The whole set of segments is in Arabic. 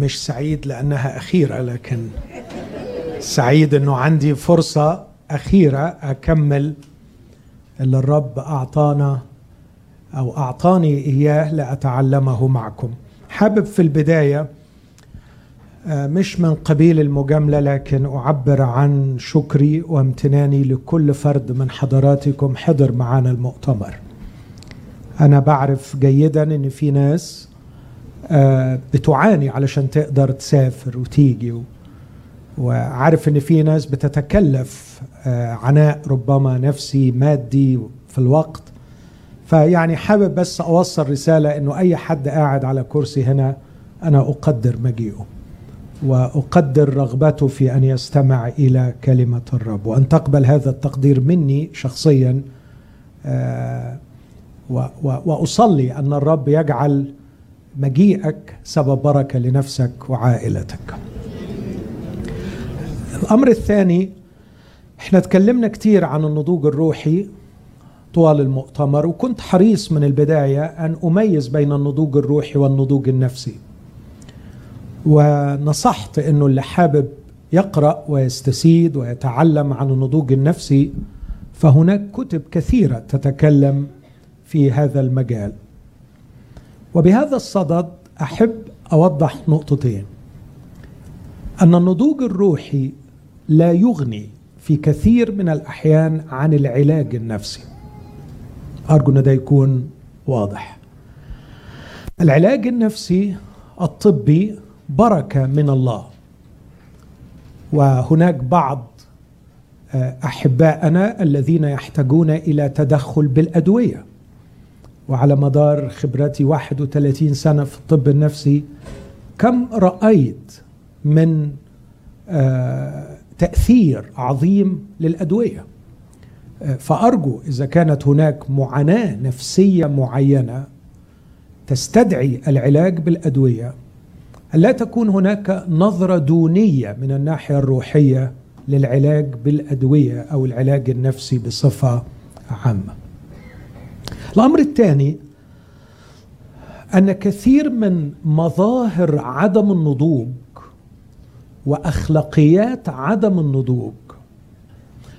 مش سعيد لأنها أخيرة لكن سعيد إنه عندي فرصة أخيرة أكمل اللي الرب أعطانا أو أعطاني إياه لأتعلمه معكم. حابب في البداية آه، مش من قبيل المجاملة لكن أعبر عن شكري وامتناني لكل فرد من حضراتكم حضر معنا المؤتمر. أنا بعرف جيدا إن في ناس بتعاني علشان تقدر تسافر وتيجي وعارف إن في ناس بتتكلف آه، عناء ربما نفسي مادي في الوقت. فيعني حابب بس أوصل رسالة إنه أي حد قاعد على كرسي هنا أنا أقدر مجيئه وأقدر رغبته في أن يستمع إلى كلمة الرب. وأن تقبل هذا التقدير مني شخصيا آه، وأصلي أن الرب يجعل مجيئك سبب بركة لنفسك وعائلتك. الأمر الثاني إحنا تكلمنا كثير عن النضوج الروحي طوال المؤتمر وكنت حريص من البداية أن أميز بين النضوج الروحي والنضوج النفسي. ونصحت إنه اللي حابب يقرأ ويستسيد ويتعلم عن النضوج النفسي فهناك كتب كثيرة تتكلم في هذا المجال. وبهذا الصدد أحب أوضح نقطتين. أن النضوج الروحي لا يغني في كثير من الأحيان عن العلاج النفسي. أرجو أن ده يكون واضح. العلاج النفسي الطبي بركة من الله وهناك بعض آه، أحباءنا الذين يحتاجون إلى تدخل بالأدوية وعلى مدار خبرتي 31 سنة في الطب النفسي كم رأيت من آه، تأثير عظيم للأدوية؟ آه، فأرجو إذا كانت هناك معاناة نفسية معينة تستدعي العلاج بالأدوية ألا تكون هناك نظرة دونية من الناحية الروحية للعلاج بالأدوية أو العلاج النفسي بصفة عامة؟ الأمر الثاني أن كثير من مظاهر عدم النضوج وأخلاقيات عدم النضوج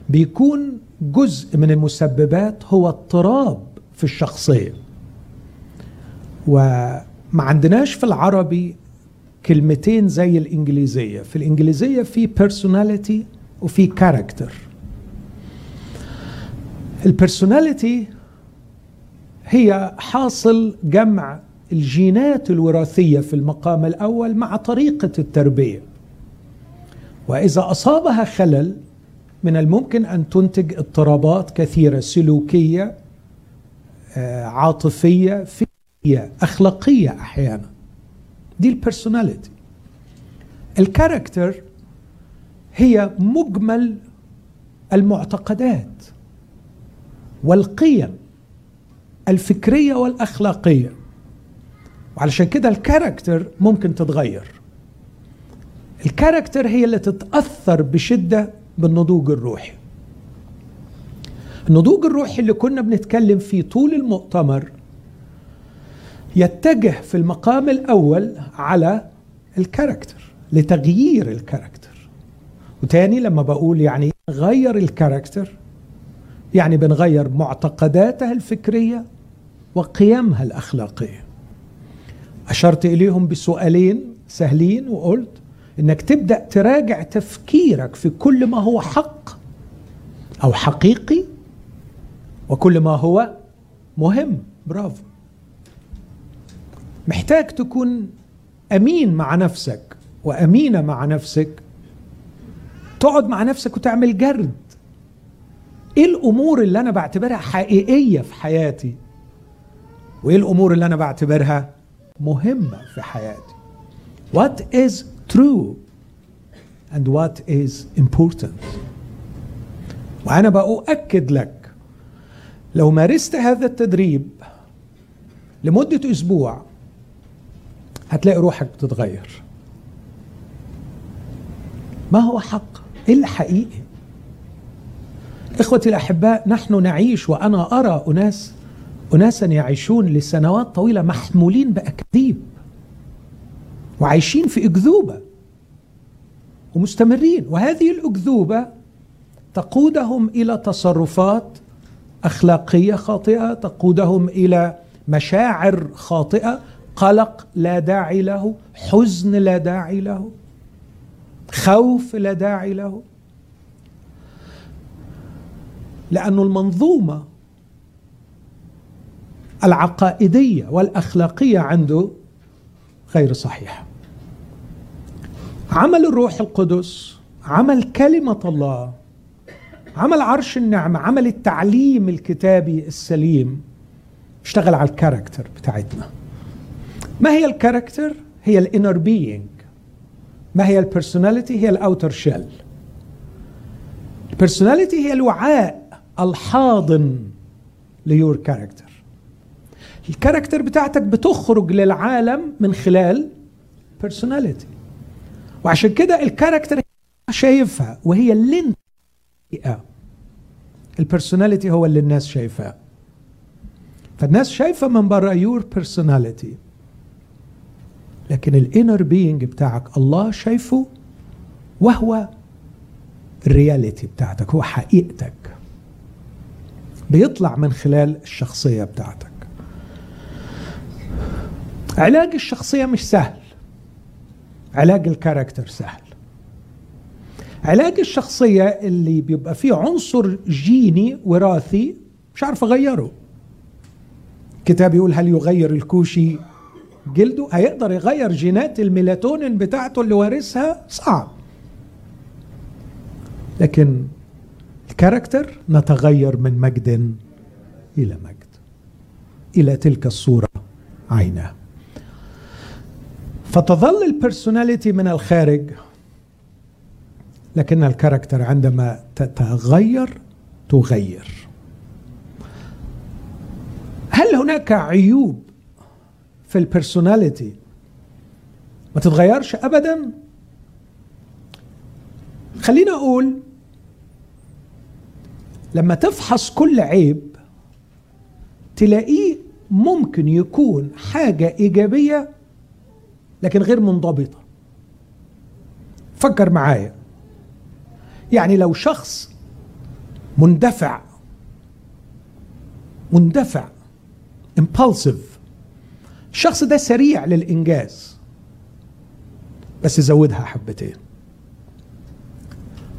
بيكون جزء من المسببات هو اضطراب في الشخصية. وما عندناش في العربي كلمتين زي الإنجليزية. في الإنجليزية في personality وفي character. البرسوناليتي هي حاصل جمع الجينات الوراثية في المقام الأول مع طريقة التربية. وإذا أصابها خلل من الممكن أن تنتج اضطرابات كثيرة سلوكية آه، عاطفية فكرية أخلاقية أحيانا. دي ال personality ال character هي مجمل المعتقدات والقيم. الفكرية والأخلاقية. وعلشان كده ال character ممكن تتغير. ال character هي اللي تتأثر بشدة بالنضوج الروحي. النضوج الروحي اللي كنا بنتكلم فيه طول المؤتمر يتجه في المقام الأول على ال character لتغيير ال character. وتاني لما بقول يعني غير ال character يعني بنغير معتقداتها الفكرية وقيمها الأخلاقية. أشرت إليهم بسؤالين سهلين وقلت إنك تبدأ تراجع تفكيرك في كل ما هو حق أو حقيقي وكل ما هو مهم. برافو. محتاج تكون أمين مع نفسك وأمينة مع نفسك. تقعد مع نفسك وتعمل جرد. إيه الأمور اللي أنا بعتبرها حقيقية في حياتي؟ وإيه الأمور اللي أنا بعتبرها مهمة في حياتي؟ What is true and what is important? وأنا بأؤكد لك لو مارست هذا التدريب لمدة أسبوع هتلاقي روحك بتتغير. ما هو حق؟ إيه الحقيقي؟ إخوتي الأحباء نحن نعيش وأنا أرى أناس اناسا يعيشون لسنوات طويلة محمولين بأكاذيب وعايشين في أكذوبة ومستمرين وهذه الأكذوبة تقودهم إلى تصرفات أخلاقية خاطئة تقودهم إلى مشاعر خاطئة قلق لا داعي له حزن لا داعي له خوف لا داعي له. لأن المنظومة العقائدية والأخلاقية عنده غير صحيحة. عمل الروح القدس عمل كلمة الله عمل عرش النعمة عمل التعليم الكتابي السليم اشتغل على ال character بتاعتنا. ما هي ال character؟ هي ال inner being ما هي ال personality هي ال outer shell ال personality هي الوعاء الحاضن ل your character. ال character بتاعتك بتخرج للعالم من خلال personality وعشان كده ال character شايفها وهي اللي انت ال personality هو اللي الناس شايفاه. فالناس شايفة من بره your personality لكن ال inner being بتاعك الله شايفه وهو ال reality بتاعتك هو حقيقتك. بيطلع من خلال الشخصية بتاعتك. علاج الشخصية مش سهل. علاج ال character سهل. علاج الشخصية اللي بيبقى فيه عنصر جيني وراثي مش عارف أغيره. كتاب يقول هل يغير الكوشي جلده؟ هيقدر يغير جينات الميلاتونين بتاعته اللي وارثها؟ صعب. لكن ال character نتغير من مجد إلى مجد إلى تلك الصورة عينها فتظل ال personality من الخارج لكن ال character عندما تتغير تغير. هل هناك عيوب في البرسوناليتي ما تتغيرش ابدا؟ خلينا أقول لما تفحص كل عيب تلاقيه ممكن يكون حاجة إيجابية لكن غير منضبطة. فكر معايا. يعني لو شخص مندفع مندفع impulsive الشخص ده سريع للإنجاز بس زودها حبتين.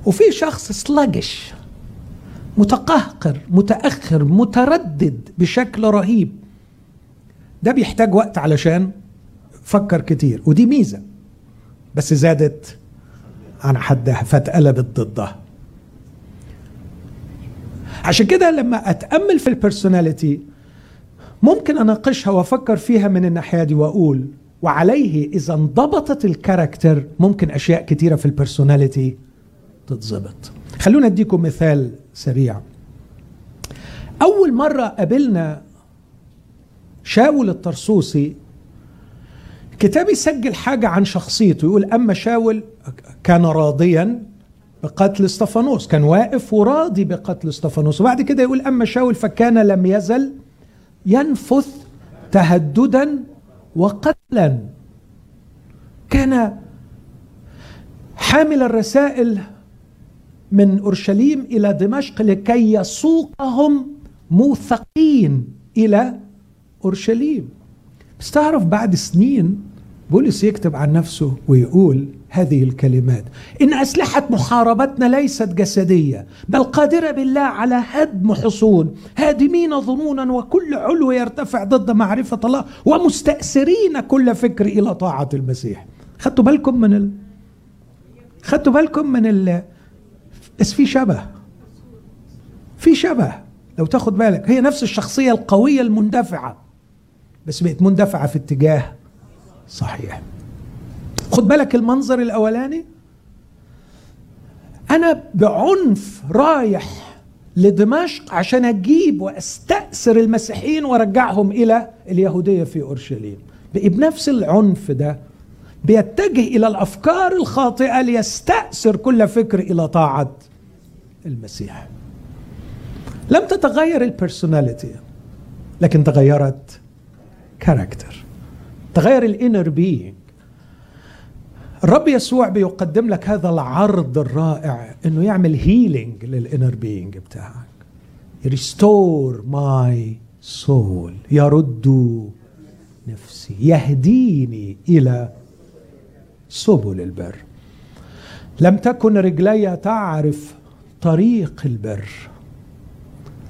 وفي شخص سلاجش متقهقر متأخر متردد بشكل رهيب. ده بيحتاج وقت علشان فكر كتير ودي ميزة. بس زادت عن حدها فاتقلبت ضدها. عشان كده لما أتأمل في ال personality ممكن أناقشها وأفكر فيها من الناحية دي وأقول وعليه إذا انضبطت ال character ممكن أشياء كتيرة في ال personality تتظبط. خلونا اديكم مثال سريع. أول مرة قابلنا شاول الطرسوسي كتاب يسجل حاجة عن شخصيته يقول أما شاول كان راضيا بقتل استفانوس كان واقف وراضي بقتل استفانوس وبعد كده يقول أما شاول فكان لم يزل ينفث تهددا وقتلا. كان حامل الرسائل من أورشليم إلى دمشق لكي يسوقهم موثقين إلى أورشليم. بس تعرف بعد سنين بولس يكتب عن نفسه ويقول هذه الكلمات. إن اسلحه محاربتنا ليست جسدية بل قادرة بالله على هدم حصون هادمين ظنونا وكل علو يرتفع ضد معرفة الله ومستأثرين كل فكر إلى طاعة المسيح. خدتوا بالكم من ال... خدتوا بالكم من ال... بس في شبه. في شبه. لو تاخد بالك هي نفس الشخصية القوية المندفعة. بس بقت مندفعة في اتجاه صحيح. خد بالك المنظر الأولاني؟ أنا بعنف رايح لدمشق عشان أجيب وأستأثر المسيحيين وأرجعهم إلى اليهودية في أورشليم. بقي بنفس العنف ده بيتجه إلى الأفكار الخاطئة ليستأثر كل فكر إلى طاعة المسيح. لم تتغير ال personality لكن تغيرت character تغير ال inner being الرب يسوع بيقدم لك هذا العرض الرائع إنه يعمل healing لل inner being بتاعك. restore my soul يرد نفسي. يهديني إلى سبل البر. لم تكن رجلي تعرف طريق البر.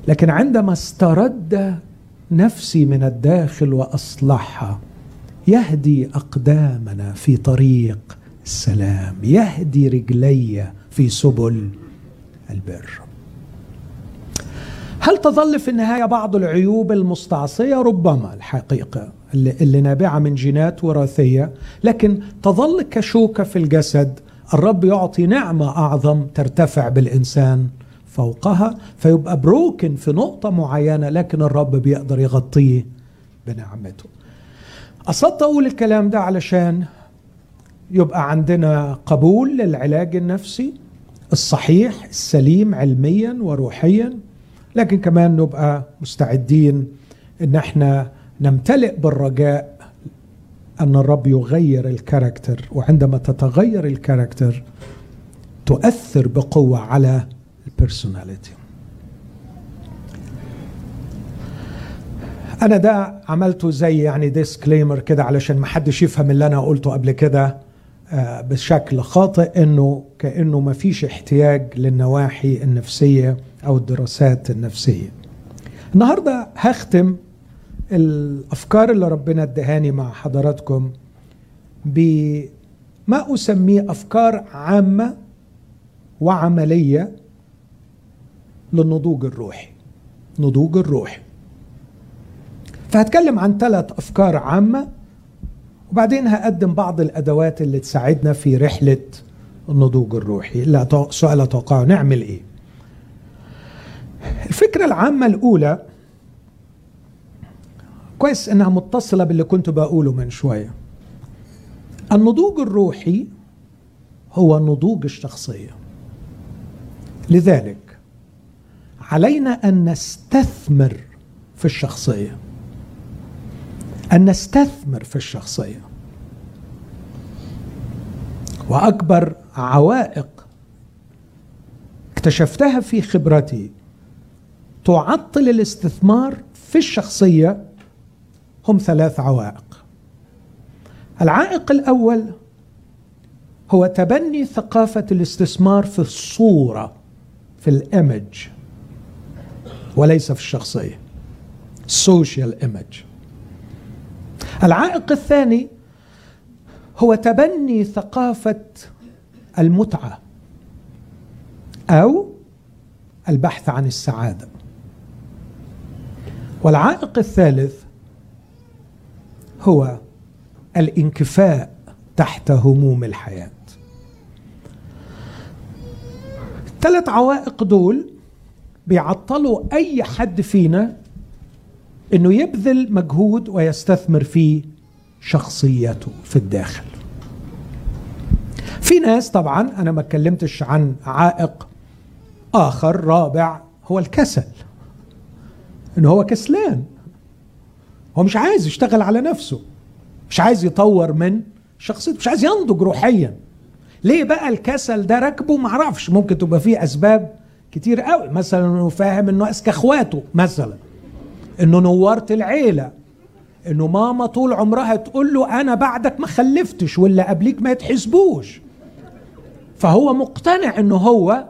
لكن عندما استرد نفسي من الداخل واصلحها يهدي أقدامنا في طريق السلام يهدي رجلي في سبل البر. هل تظل في النهاية بعض العيوب المستعصية؟ ربما الحقيقة اللي, اللي نابعة من جينات وراثية. لكن تظل كشوكة في الجسد الرب يعطي نعمة أعظم ترتفع بالإنسان فوقها فيبقى بروكن في نقطة معينة لكن الرب بيقدر يغطيه بنعمته. قصدت أقول الكلام ده علشان يبقى عندنا قبول للعلاج النفسي الصحيح السليم علميا وروحيا. لكن كمان نبقى مستعدين إن إحنا نمتلئ بالرجاء أن الرب يغير ال character وعندما تتغير ال character تؤثر بقوة على ال personality أنا ده عملته زي يعني disclaimer كده علشان ما حدش يفهم اللي أنا قلته قبل كده آه، بشكل خاطئ إنه كأنه ما فيش احتياج للنواحي النفسية. أو الدراسات النفسية. النهارده هختم الأفكار اللي ربنا ادهاني مع حضراتكم بما أسميه أفكار عامة وعملية للنضوج الروحي. نضوج الروحي. فهتكلم عن ثلاث أفكار عامة وبعدين هقدم بعض الأدوات اللي تساعدنا في رحلة النضوج الروحي. سؤال أتوقعه نعمل إيه؟ الفكرة العامة الأولى كويس إنها متصلة باللي كنت بقوله من شوية. النضوج الروحي هو نضوج الشخصية. لذلك علينا أن نستثمر في الشخصية. أن نستثمر في الشخصية. وأكبر عوائق اكتشفتها في خبرتي تعطل الاستثمار في الشخصية هم ثلاث عوائق. العائق الأول هو تبني ثقافة الاستثمار في الصورة في الإيمج وليس في الشخصية السوشيال ايمج العائق الثاني هو تبني ثقافة المتعة أو البحث عن السعادة. والعائق الثالث هو الانكفاء تحت هموم الحياة. الثلاث عوائق دول بيعطلوا أي حد فينا إنه يبذل مجهود ويستثمر في شخصيته في الداخل. في ناس طبعا أنا ما اتكلمتش عن عائق آخر رابع هو الكسل. إنه هو كسلان. هو مش عايز يشتغل على نفسه. مش عايز يطور من شخصيته. مش عايز ينضج روحيا. ليه بقى الكسل ده راكبه معرفش ممكن تبقى فيه أسباب كتير قوي. مثلا إنه فاهم إنه أذكى أخواته مثلا. إنه نورت العيلة. إنه ماما طول عمرها تقول له أنا بعدك ما خلفتش واللي قبليك ما يتحسبوش. فهو مقتنع إنه هو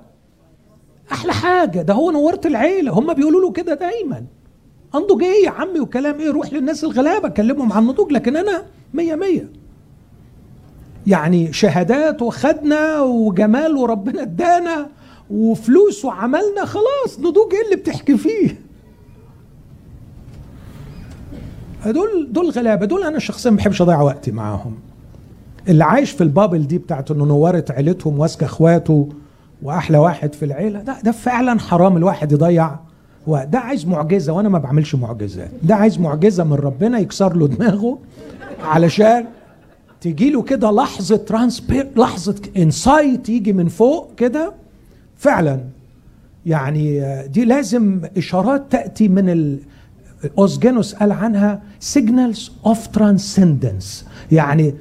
أحلى حاجة. ده هو نورت العيلة. هم بيقولوا له كده دايما. انضج إيه يا عمي وكلام إيه؟ روح للناس الغلابة كلمهم عن النضوج لكن أنا مية مية. يعني شهادات وخدنا وجمال وربنا ادانا وفلوس وعملنا خلاص نضوج. إيه اللي بتحكي فيه؟ دول دول غلابة. دول أنا شخصيا ما بحبش أضيع وقتي معاهم. اللي عايش في ال bubble دي بتاعت إنه نوارة عيلتهم وأذكى أخواته وأحلى واحد في العيلة ده ده فعلا حرام الواحد يضيع وقت. ده عايز معجزة وأنا ما بعملش معجزات. ده عايز معجزة من ربنا يكسر له دماغه علشان تجي له كده لحظة transparent لحظة insight يجي من فوق كده. فعلا. يعني دي لازم إشارات تأتي من ال Os Guinness قال عنها signals of transcendence يعني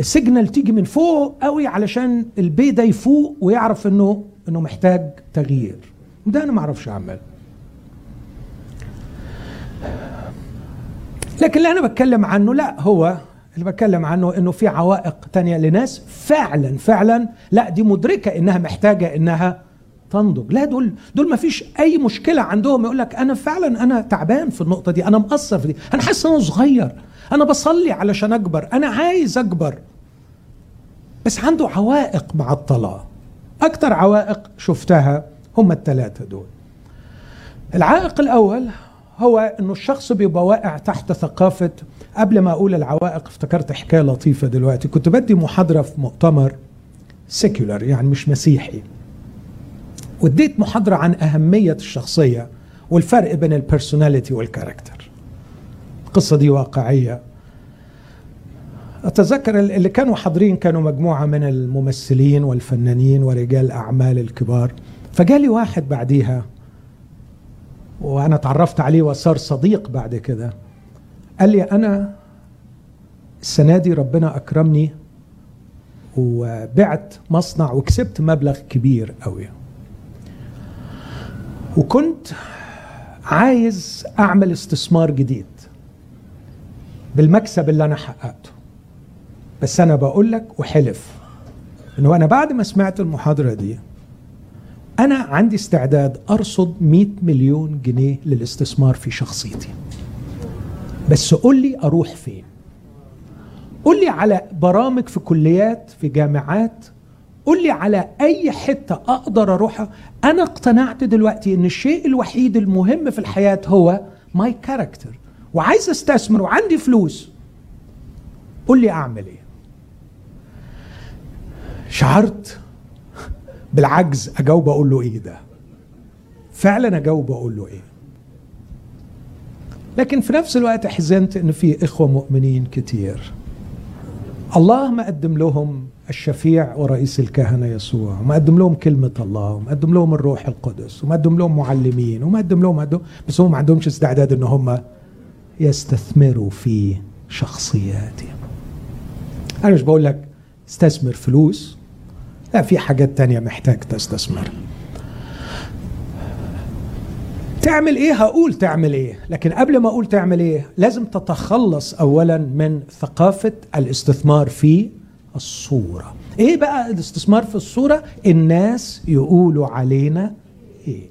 signal تيجي من فوق قوي علشان البيه ده يفوق ويعرف انه إنه محتاج تغيير. ده أنا ما أعرفش اعمل لكن اللي أنا بتكلم عنه لا هو اللي بتكلم عنه إنه في عوائق تانية لناس فعلا فعلا لا دي مدركة إنها محتاجة إنها تنضج. لا دول دول ما فيش أي مشكلة عندهم يقول لك أنا فعلا أنا تعبان في النقطة دي أنا مقصر في دي. أنا حاسس أنا صغير. أنا بصلي علشان أكبر. أنا عايز أكبر. بس عنده عوائق مع الطلاق. أكتر عوائق شفتها هم الثلاثة دول. العائق الأول هو إنه الشخص بيبقى واقع تحت ثقافة قبل ما أقول العوائق افتكرت حكاية لطيفة دلوقتي. كنت بدي محاضرة في مؤتمر secular يعني مش مسيحي. واديت محاضرة عن أهمية الشخصية والفرق بين ال personality وال character القصة دي واقعية. أتذكر اللي كانوا حاضرين كانوا مجموعة من الممثلين والفنانين ورجال الاعمال الكبار. فجالي واحد بعديها وأنا تعرفت عليه وصار صديق بعد كده. قال لي أنا السنة دي ربنا أكرمني وبعت مصنع وكسبت مبلغ كبير قوي وكنت عايز أعمل استثمار جديد. بالمكسب اللي أنا حققته. بس أنا بقول لك وحلف إنه أنا بعد ما سمعت المحاضرة دي أنا عندي استعداد أرصد 100 مليون جنيه للاستثمار في شخصيتي. بس قول لي أروح فين؟ قول لي على برامج في كليات في جامعات قول لي على أي حتة أقدر أروحها. أنا اقتنعت دلوقتي إن الشيء الوحيد المهم في الحياة هو my character وعايز استثمر وعندي فلوس قول لي أعمل إيه؟ شعرت بالعجز أجاوب أقول له إيه ده؟ فعلا أجاوب أقول له إيه؟ لكن في نفس الوقت حزنت إن في إخوة مؤمنين كتير. الله ما قدم لهم الشفيع ورئيس الكهنة يسوع وما قدم لهم كلمة الله وما قدم لهم الروح القدس وما قدم لهم معلمين وما قدم لهم عدو بس هم ما عندهمش استعداد إن هم يستثمروا في شخصياتهم أنا مش بقول لك استثمر فلوس لا في حاجات تانية محتاج تستثمر. تعمل إيه؟ هقول تعمل إيه. لكن قبل ما أقول تعمل إيه لازم تتخلص اولا من ثقافة الاستثمار في الصورة. إيه بقى الاستثمار في الصورة؟ الناس يقولوا علينا إيه؟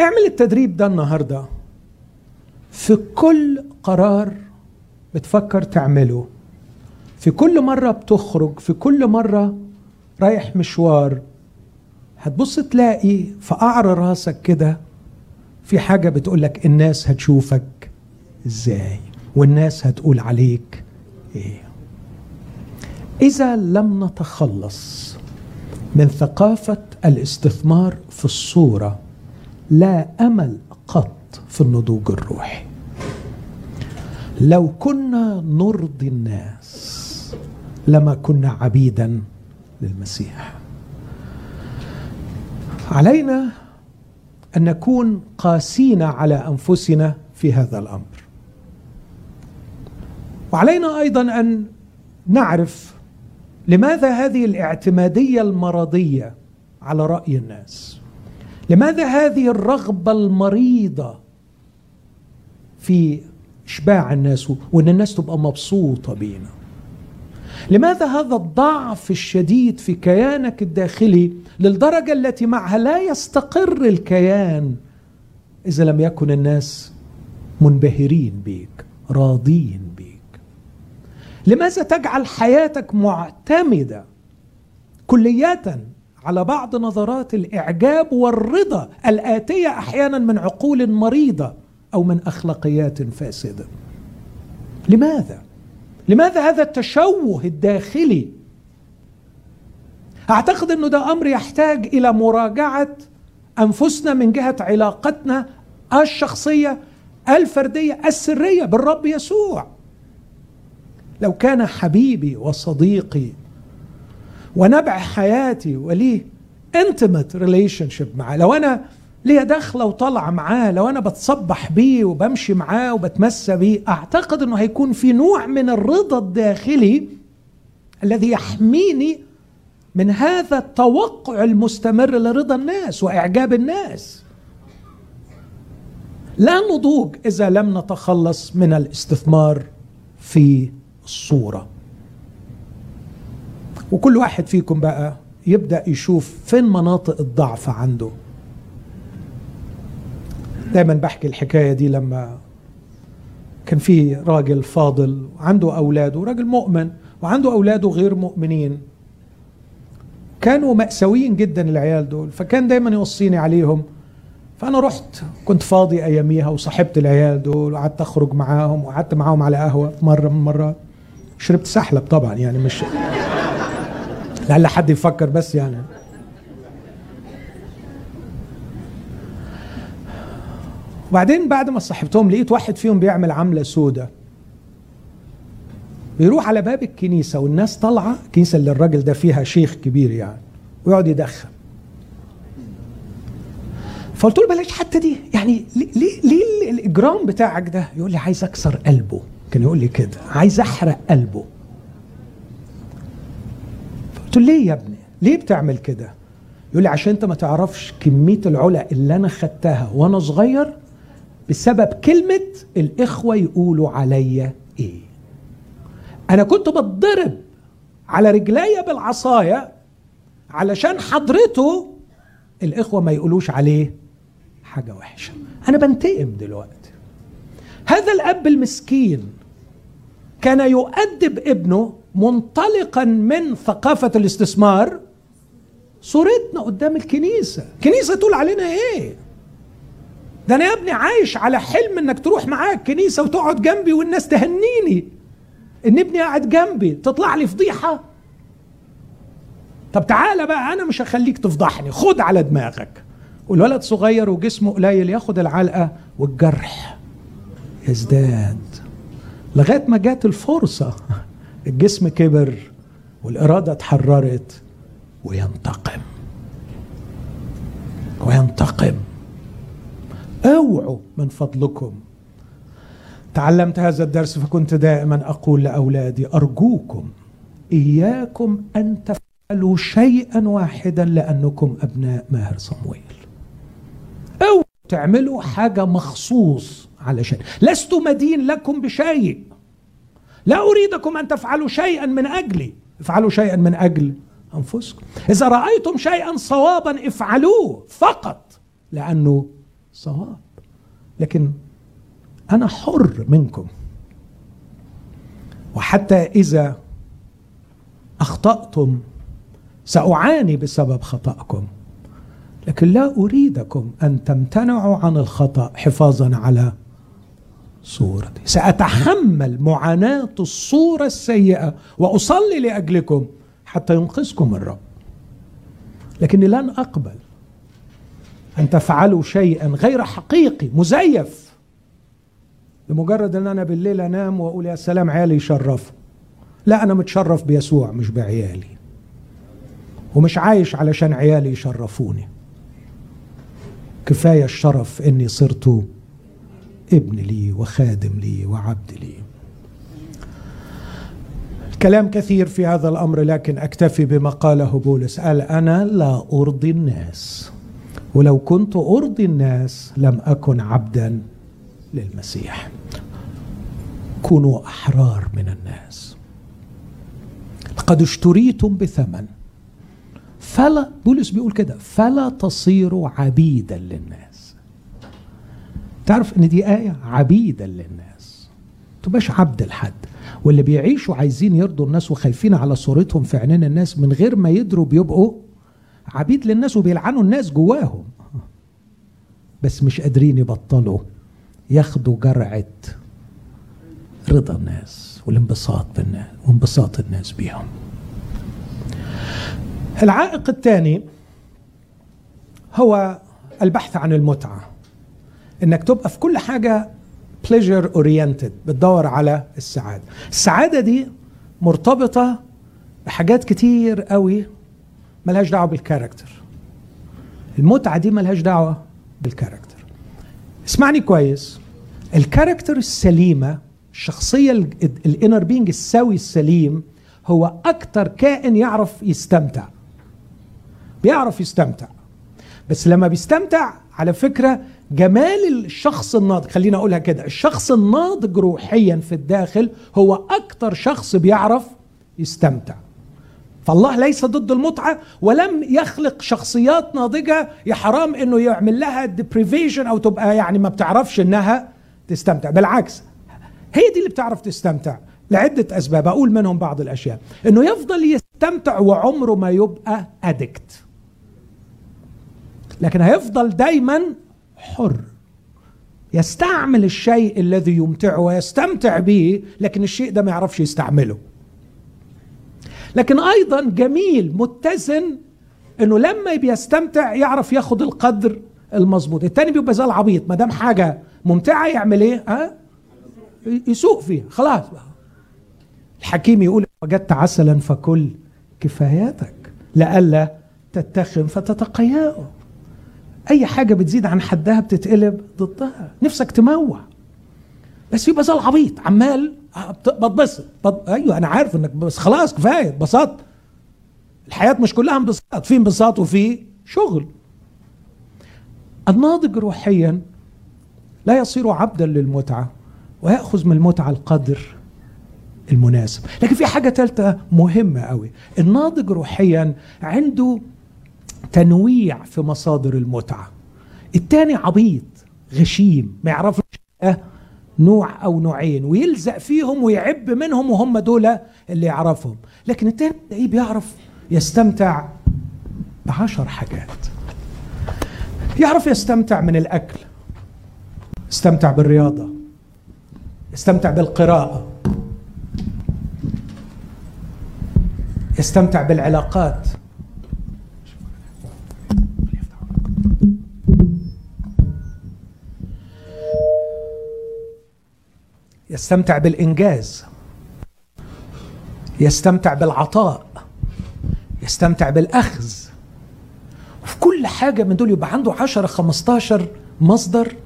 اعمل التدريب ده النهارده. في كل قرار بتفكر تعمله في كل مرة بتخرج في كل مرة رايح مشوار هتبص تلاقي في قعر راسك كده في حاجة بتقولك الناس هتشوفك إزاي والناس هتقول عليك إيه. إذا لم نتخلص من ثقافة الاستثمار في الصورة لا أمل قط في النضوج الروحي. لو كنا نرضي الناس لما كنا عبيدا للمسيح. علينا أن نكون قاسين على أنفسنا في هذا الأمر. وعلينا أيضا أن نعرف لماذا هذه الاعتمادية المرضية على رأي الناس. لماذا هذه الرغبة المريضة في إشباع الناس وإن الناس تبقى مبسوطة بينا؟ لماذا هذا الضعف الشديد في كيانك الداخلي للدرجة التي معها لا يستقر الكيان إذا لم يكن الناس منبهرين بيك راضين بيك؟ لماذا تجعل حياتك معتمدة كلية على بعض نظرات الإعجاب والرضا الآتية أحيانا من عقول مريضة أو من أخلاقيات فاسدة. لماذا؟ لماذا هذا التشوه الداخلي؟ أعتقد انه ده أمر يحتاج إلى مراجعة أنفسنا من جهة علاقتنا الشخصية الفردية السرية بالرب يسوع. لو كان حبيبي وصديقي ونبع حياتي وليه intimate relationship معه لو أنا ليا داخله وطالعه معاه لو أنا بتصبح بيه وبمشي معاه وبتمسى بيه أعتقد إنه هيكون في نوع من الرضا الداخلي الذي يحميني من هذا التوقع المستمر لرضا الناس وإعجاب الناس. لا نضوج إذا لم نتخلص من الاستثمار في الصورة. وكل واحد فيكم بقى يبدأ يشوف فين مناطق الضعف عنده. دايما بحكي الحكاية دي لما كان في راجل فاضل عنده اولاده راجل مؤمن وعنده اولاده غير مؤمنين. كانوا مأساويين جدا العيال دول فكان دايما يوصيني عليهم. فأنا رحت كنت فاضي أياميها وصاحبت العيال دول وقعدت أخرج معاهم وقعدت معاهم على قهوة مرة من المرات. شربت سحلب طبعا يعني مش لعل حد يفكر بس يعني. وبعدين بعد ما صاحبتهم لقيت واحد فيهم بيعمل عملة سودة. بيروح على باب الكنيسة والناس طالعة الكنيسة اللي الراجل ده فيها شيخ كبير يعني ويقعد يدخن. فقلت له بلاش حتى دي يعني ليه ليه الإجرام بتاعك ده؟ يقول لي عايز أكسر قلبه. كان يقول لي كده عايز أحرق قلبه. قلت له ليه يا ابني؟ ليه بتعمل كده؟ يقول لي عشان انت ما تعرفش كمية العلا اللي أنا خدتها وأنا صغير بسبب كلمة الإخوة يقولوا عليا إيه. أنا كنت بتضرب على رجليا بالعصاية علشان حضرته الإخوة ما يقولوش عليه حاجة وحشة. أنا بنتقم دلوقتي. هذا الأب المسكين كان يؤدب ابنه منطلقا من ثقافة الاستثمار صورتنا قدام الكنيسة. الكنيسه تقول علينا إيه؟ ده أنا يا ابني عايش على حلم إنك تروح معايا الكنيسه وتقعد جنبي والناس تهنيني. إن ابني قاعد جنبي تطلع لي فضيحة. طب تعالى بقى أنا مش هخليك تفضحني. خد على دماغك. والولد صغير وجسمه قليل ياخد العلقة والجرح. يزداد. لغاية ما جات الفرصة. الجسم كبر والإرادة اتحررت وينتقم. وينتقم. اوعوا من فضلكم. تعلمت هذا الدرس فكنت دائما أقول لأولادي أرجوكم إياكم أن تفعلوا شيئا واحدا لأنكم أبناء ماهر صمويل. أو تعملوا حاجة مخصوص علشان لست مدين لكم بشيء. لا أريدكم أن تفعلوا شيئا من أجلي. افعلوا شيئا من أجل أنفسكم. إذا رأيتم شيئا صوابا افعلوه فقط لأنه صواب. لكن أنا حر منكم. وحتى إذا أخطأتم سأعاني بسبب خطأكم. لكن لا أريدكم أن تمتنعوا عن الخطأ حفاظا على صورتي. سأتحمل معاناة الصورة السيئة وأصلي لأجلكم حتى ينقذكم الرب. لكني لن أقبل أن تفعلوا شيئا غير حقيقي مزيف. لمجرد أن أنا بالليل أنام وأقول يا سلام عيالي يشرفوا. لا أنا متشرف بيسوع مش بعيالي. ومش عايش علشان عيالي يشرفوني. كفاية الشرف إني صرت ابن لي وخادم لي وعبد لي. الكلام كثير في هذا الأمر لكن أكتفي بما قاله بولس. قال أنا لا أرضي الناس. ولو كنت أرضي الناس لم أكن عبدا للمسيح. كونوا أحرار من الناس. لقد اشتريتم بثمن. فلا بولس بيقول كده فلا تصيروا عبيدا للناس. تعرف إن دي آية عبيدا للناس. تبقاش عبد لحد. واللي بيعيشوا عايزين يرضوا الناس وخايفين على صورتهم في عينين الناس من غير ما يدروا بيبقوا عبيد للناس وبيلعنوا الناس جواهم. بس مش قادرين يبطلوا ياخدوا جرعة رضا الناس والانبساط بالناس وانبساط الناس بيهم. العائق الثاني هو البحث عن المتعة. إنك تبقى في كل حاجة pleasure oriented بتدور على السعادة. السعادة دي مرتبطة بحاجات كتير قوي ملهاش دعوة بال character المتعة دي ملهاش دعوة بال character اسمعني كويس. ال character السليمة الشخصية ال inner being السوي السليم هو أكتر كائن يعرف يستمتع. بيعرف يستمتع. بس لما بيستمتع على فكرة جمال الشخص الناضج خلينا أقولها كده الشخص الناضج روحيا في الداخل هو أكتر شخص بيعرف يستمتع. فالله ليس ضد المتعة ولم يخلق شخصيات ناضجة يا حرام إنه يعمل لها ديبريفيشن أو تبقى يعني ما بتعرفش إنها تستمتع. بالعكس هي دي اللي بتعرف تستمتع لعدة أسباب أقول منهم بعض الأشياء. إنه يفضل يستمتع وعمره ما يبقى ادكت لكن هيفضل دايما حر يستعمل الشيء الذي يمتعه ويستمتع به لكن الشيء ده ما يعرفش يستعمله. لكن أيضا جميل متزن إنه لما بيستمتع يعرف ياخد القدر المظبوط. التاني بيبقى زي العبيط ما دام حاجة ممتعة يعمل إيه؟ ها؟ يسوق فيها. خلاص الحكيم يقول وجدت عسلا فكل كفاياتك لئلا تتخم فتتقيأه. أي حاجة بتزيد عن حدها بتتقلب ضدها. نفسك تموع بس يبقى زي العبيط عمال بتبسط. أيوه أنا عارف إنك بس خلاص كفاية. اتبسطت. الحياة مش كلها انبساط. في انبساط وفي شغل. الناضج روحيا لا يصير عبدا للمتعة ويأخذ من المتعة القدر المناسب. لكن في حاجة ثالثه مهمة قوي الناضج روحيا عنده تنويع في مصادر المتعة. التاني عبيط غشيم ما يعرفش نوع أو نوعين ويلزق فيهم ويعب منهم وهم دول اللي يعرفهم. لكن التاني بيعرف يستمتع بعشر حاجات. يعرف يستمتع من الأكل يستمتع بالرياضة يستمتع بالقراءة يستمتع بالعلاقات. يستمتع بالإنجاز يستمتع بالعطاء يستمتع بالأخذ. وفي كل حاجة من دول يبقى عنده عشرة خمستاشر مصدر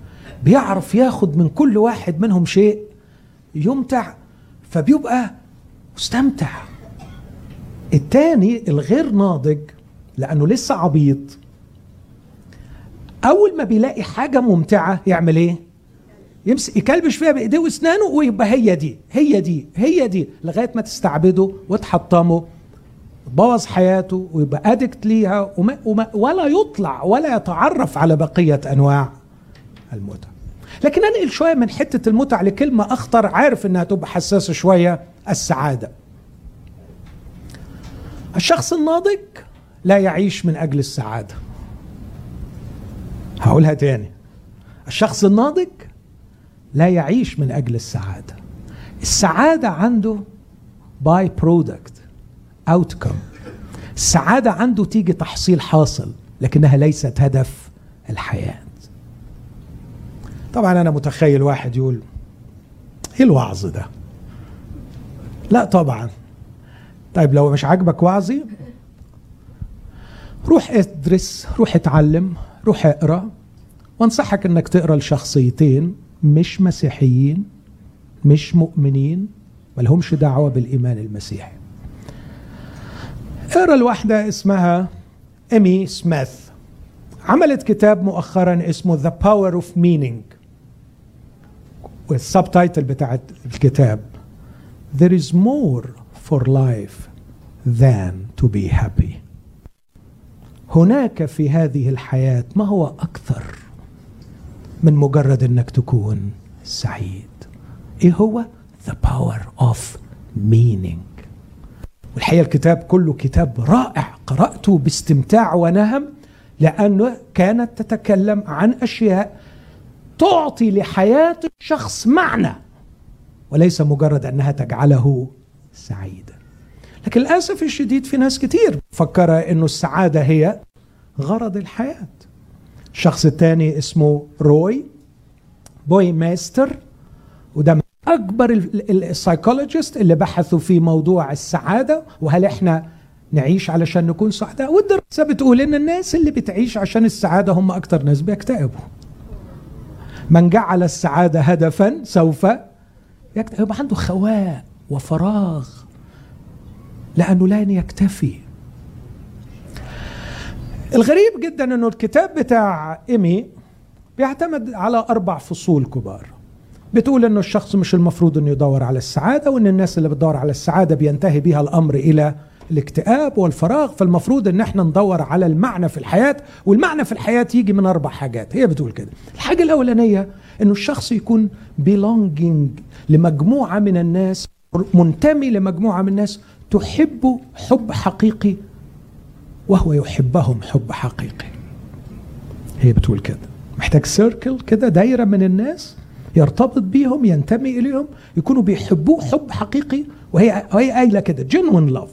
بيعرف ياخد من كل واحد منهم شيء يمتع فبيبقى مستمتع. التاني الغير ناضج لأنه لسه عبيط. أول ما بيلاقي حاجة ممتعة يعمل إيه؟ يمسك يكلبش فيها بإيديه وأسنانه ويبقى هي دي هي دي هي دي لغاية ما تستعبده وتحطمه تبوظ حياته ويبقى ادكت ليها وما وما ولا يطلع ولا يتعرف على بقية أنواع المتع. لكن أنقل شوية من حتة المتع لكلمة أخطر عارف إنها تبقى حساسة شوية السعادة. الشخص الناضج لا يعيش من أجل السعادة. هقولها تاني. الشخص الناضج لا يعيش من أجل السعادة. السعادة عنده by-product outcome السعادة عنده تيجي تحصيل حاصل لكنها ليست هدف الحياة. طبعا أنا متخيل واحد يقول إيه الوعظ ده؟ لا طبعا. طيب لو مش عاجبك وعظي روح ادرس روح اتعلم روح اقرأ وانصحك إنك تقرأ الشخصيتين مش مسيحيين مش مؤمنين ملهمش دعوة بالإيمان المسيحي. اقرأ الواحدة اسمها إيمي سميث عملت كتاب مؤخرا اسمه The Power of Meaning. والسبتايتل بتاعت الكتاب There is more for life than to be happy. هناك في هذه الحياة ما هو أكثر؟ من مجرد انك تكون سعيد. إيه هو؟ The power of meaning. والحقيقة الكتاب كله كتاب رائع. قرأته باستمتاع ونهم لأنه كانت تتكلم عن أشياء تعطي لحياة الشخص معنى وليس مجرد أنها تجعله سعيدا لكن للأسف الشديد في ناس كتير مفكره إنه السعادة هي غرض الحياة. الشخص الثاني اسمه روي باوميستر وده من اكبر ال psychologist اللي بحثوا في موضوع السعادة وهل إحنا نعيش علشان نكون سعداء؟ والدراسة بتقول إن الناس اللي بتعيش عشان السعادة هم أكتر ناس بيكتئبوا. من جعل السعادة هدفا سوف يبقى عنده خواء وفراغ لأنه لن يكتفي. الغريب جدا أنه الكتاب بتاع إيمي بيعتمد على أربع فصول كبار. بتقول أنه الشخص مش المفروض أنه يدور على السعادة وأن الناس اللي بتدور على السعادة بينتهي بها الأمر إلى الاكتئاب والفراغ. فالمفروض إن إحنا ندور على المعنى في الحياة والمعنى في الحياة يجي من أربع حاجات. هي بتقول كده. الحاجة الأولانية إنه الشخص يكون belonging لمجموعة من الناس منتمي لمجموعة من الناس تحبه حب حقيقي وهو يحبهم حب حقيقي. هي بتقول كده. محتاج سيركل كده دايرة من الناس يرتبط بيهم ينتمي إليهم يكونوا بيحبوه حب حقيقي وهي وهي قايلة كده جنون لاف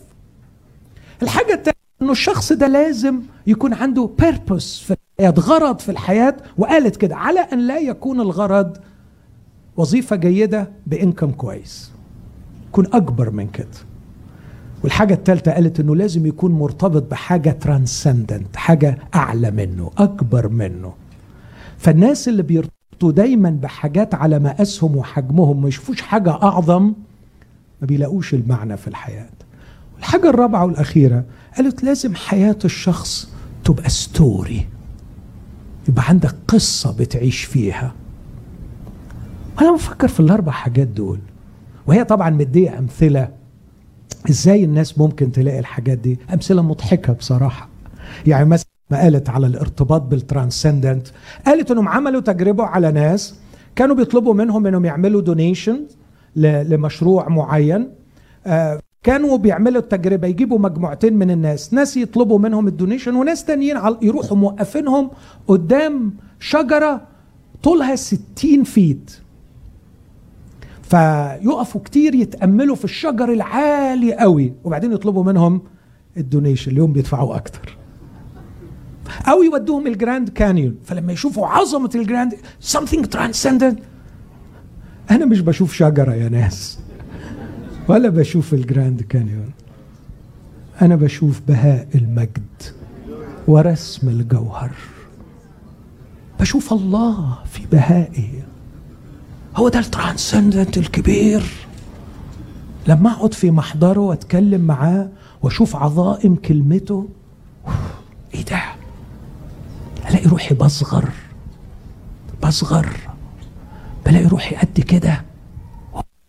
الحاجة الثانية إنه الشخص ده لازم يكون عنده بيربوس في الحياة غرض في الحياة وقالت كده على أن لا يكون الغرض وظيفة جيدة ب income كويس. يكون أكبر من كده. والحاجة الثالثه قالت إنه لازم يكون مرتبط بحاجة transcendent حاجة أعلى منه أكبر منه. فالناس اللي بيرتبطوا دايما بحاجات على مقاسهم وحجمهم ما يشوفوش حاجة أعظم ما بيلاقوش المعنى في الحياة. الحاجة الرابعة والأخيرة قالت لازم حياة الشخص تبقى story يبقى عندك قصة بتعيش فيها. أنا بفكر في الأربع حاجات دول وهي طبعا مدية أمثلة. إزاي الناس ممكن تلاقي الحاجات دي؟ أمثلة مضحكة بصراحة. يعني مثلا ما قالت على الارتباط بال transcendent قالت إنهم عملوا تجربة على ناس كانوا بيطلبوا منهم إنهم يعملوا donation لمشروع معين. آه، كانوا بيعملوا التجربة يجيبوا مجموعتين من الناس ناس يطلبوا منهم ال donation وناس تانيين يروحوا موقفينهم قدام شجرة طولها 60 feet فيقفوا كتير يتأملوا في الشجر العالي قوي وبعدين يطلبوا منهم ال donation اللي هم بيدفعوا أكتر. أو يودوهم الجراند كانيون فلما يشوفوا عظمة الجراند something transcendent. أنا مش بشوف شجرة يا ناس. ولا بشوف الجراند كانيون أنا بشوف بهاء المجد ورسم الجوهر. بشوف الله في بهائه. هو ده الترانسندنت الكبير. لما أقعد في محضره وأتكلم معاه وأشوف عظائم كلمته إيه ده؟ الاقي روحي بصغر بصغر. بلاقي روحي قد كده.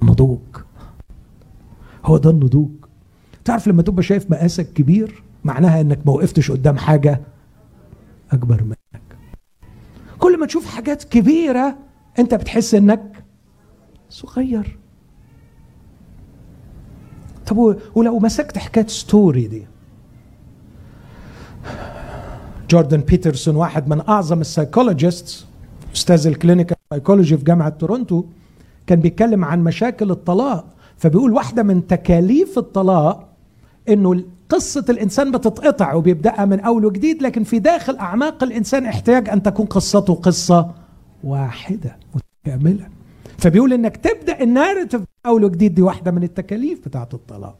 نضوج هو ده النضوج. تعرف لما تبقى شايف مقاسك كبير معناها إنك ما وقفتش قدام حاجة أكبر منك. كل ما تشوف حاجات كبيرة انت بتحس انك صغير. طب ولو مسكت حكاية story دي. جوردن بيترسون واحد من أعظم ال psychologist أستاذ ال clinical psychology في جامعة تورونتو كان بيتكلم عن مشاكل الطلاق. فبيقول واحدة من تكاليف الطلاق إنه قصة الإنسان بتتقطع وبيبدأها من أول وجديد لكن في داخل أعماق الإنسان احتاج أن تكون قصته قصة واحدة متكاملة. فبيقول إنك تبدأ ال narrative أول وجديد دي واحدة من التكاليف بتاعت الطلاق.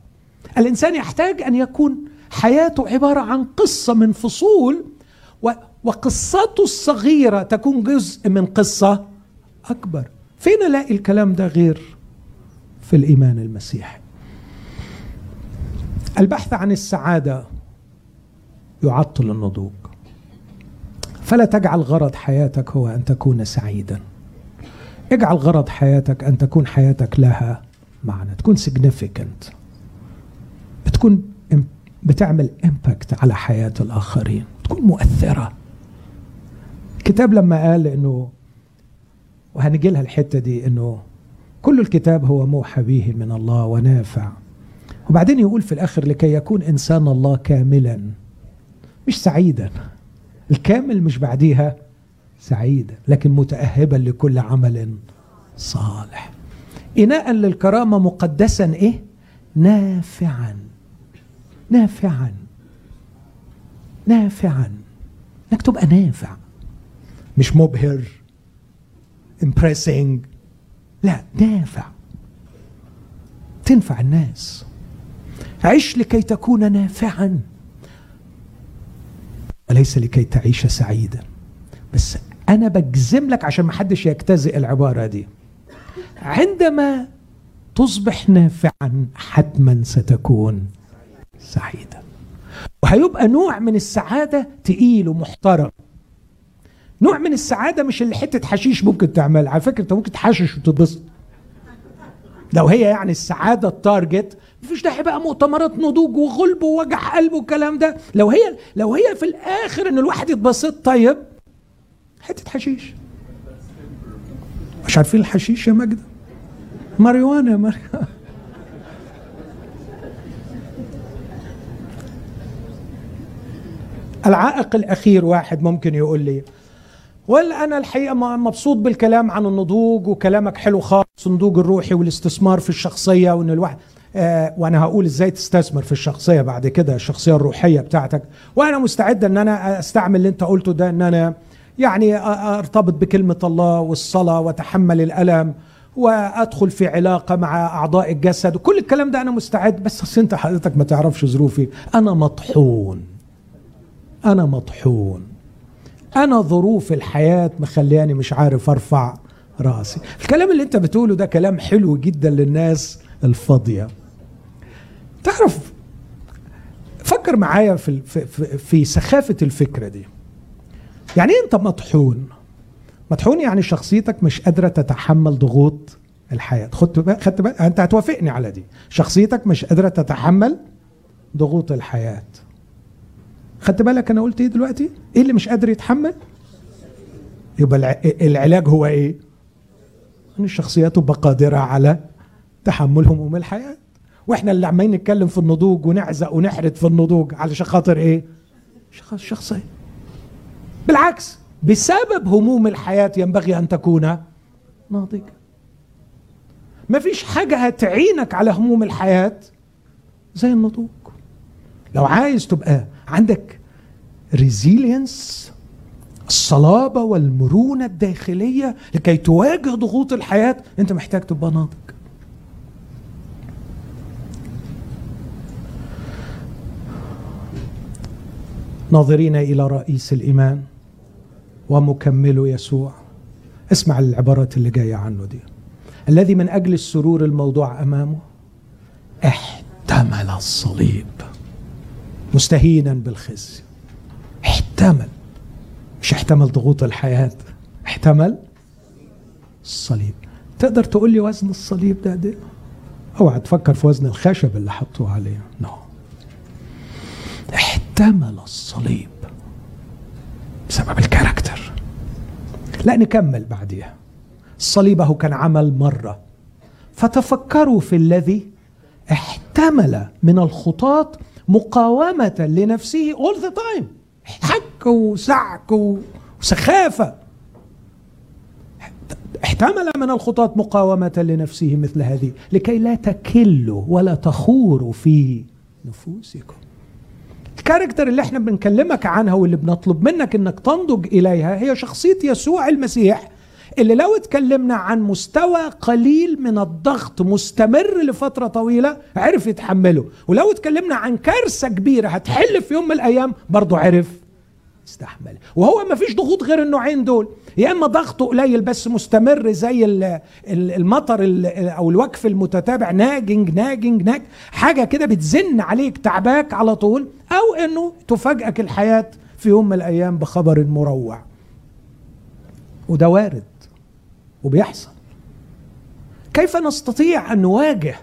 الإنسان يحتاج أن يكون حياته عبارة عن قصة من فصول وقصته الصغيرة تكون جزء من قصة أكبر. فين ألاقي الكلام ده غير في الإيمان المسيحي. البحث عن السعادة يعطل النضوج. فلا تجعل غرض حياتك هو أن تكون سعيدا. اجعل غرض حياتك أن تكون حياتك لها معنى تكون significant. بتكون بتعمل امباكت على حياة الآخرين تكون مؤثرة. الكتاب لما قال إنه وهنجي لها الحتة دي إنه كل الكتاب هو موحى به من الله ونافع. وبعدين يقول في الآخر لكي يكون إنسان الله كاملا مش سعيدا. الكامل مش بعديها سعيدا لكن متاهبا لكل عمل صالح. إناء للكرامة مقدسا إيه؟ نافعا. نافعا. نافعا. انك تبقى نافع مش مبهر impressing. لا نافع. تنفع الناس. عش لكي تكون نافعا. وليس لكي تعيش سعيدا؟ بس أنا بجزم لك عشان ما حدش يجتزئ العبارة دي. عندما تصبح نافعا حتما ستكون سعيدا. وهيبقى نوع من السعادة تقيل ومحترم. نوع من السعادة مش اللي حتة حشيش ممكن تعملها. على فكرة أنت ممكن تحشش وتتبسط. لو هي يعني السعادة التارجت مفيش داعي بقى مؤتمرات نضوج وغلب ووجع قلب والكلام ده. لو هي لو هي في الآخر إن الواحد يتبسط طيب حتة حشيش. مش عارفين الحشيش يا مجد ماريوانا يا ماريوانا العائق الأخير واحد ممكن يقول لي ولا أنا الحقيقة مبسوط بالكلام عن النضوج وكلامك حلو خالص النضوج الروحي والاستثمار في الشخصية وإن الواحد وأنا هقول إزاي تستثمر في الشخصية بعد كده الشخصية الروحية بتاعتك. وأنا مستعد إن أنا أستعمل اللي أنت قلته ده إن أنا يعني أرتبط بكلمة الله والصلاة وأتحمل الألم وأدخل في علاقة مع أعضاء الجسد. وكل الكلام ده أنا مستعد بس أصل أنت حضرتك ما تعرفش ظروفي. أنا مطحون. أنا مطحون. أنا ظروف الحياة مخلياني مش عارف أرفع رأسي. الكلام اللي أنت بتقوله ده كلام حلو جدا للناس الفاضية. تعرف فكر معايا في في في سخافة الفكرة دي. يعني أنت مطحون؟ مطحون يعني شخصيتك مش قادرة تتحمل ضغوط الحياة. خدت بالك خدت بالك أنت هتوافقني على دي. شخصيتك مش قادرة تتحمل ضغوط الحياة. خدت بالك أنا قلت إيه دلوقتي؟ إيه اللي مش قادر يتحمل؟ يبقى العلاج هو إيه؟ إن الشخصيات تبقى قادره على تحمل هموم الحياة. وإحنا اللي عمالين نتكلم في النضوج ونعزق ونحرد في النضوج علشان خاطر إيه؟ شخصيه بالعكس بسبب هموم الحياة ينبغي أن تكون ناضجا مفيش حاجة هتعينك على هموم الحياة زي النضوج. لو عايز تبقى عندك ريزيلينس الصلابة والمرونة الداخلية لكي تواجه ضغوط الحياة أنت محتاج تبقى ناضج. ناظرين إلى رئيس الإيمان ومكمل يسوع. اسمع العبارات اللي جاية عنه دي. الذي من أجل السرور الموضوع أمامه احتمل الصليب. مستهينا بالخزي. احتمل. مش احتمل ضغوط الحياة. احتمل الصليب. تقدر تقول لي وزن الصليب ده ده أوعى تفكر في وزن الخشب اللي حطوه عليه. نو no. احتمل الصليب بسبب الكاركتر. لا نكمل بعديها. الصليب كان عمل مرة. فتفكروا في الذي احتمل من الخطاة مقاومة لنفسه all the time. حك وسعك وسخافة. احتمل من الخطاة مقاومة لنفسه مثل هذه لكي لا تكلوا ولا تخوروا في نفوسكم. الكاركتر اللي إحنا بنكلمك عنها واللي بنطلب منك إنك تنضج إليها هي شخصية يسوع المسيح اللي لو اتكلمنا عن مستوى قليل من الضغط مستمر لفترة طويلة عرف يتحمله ولو اتكلمنا عن كارثة كبيرة هتحل في يوم من الأيام برضه عرف يستحمل وهو ما فيش ضغوط غير النوعين دول. يا إما ضغطه قليل بس مستمر زي المطر أو الوقف المتتابع ناجنج ناجنج ناج. حاجة كده بتزن عليك تعباك على طول أو إنه تفاجئك الحياة في يوم من الأيام بخبر مروع. وده وارد وبيحصل. كيف نستطيع أن نواجه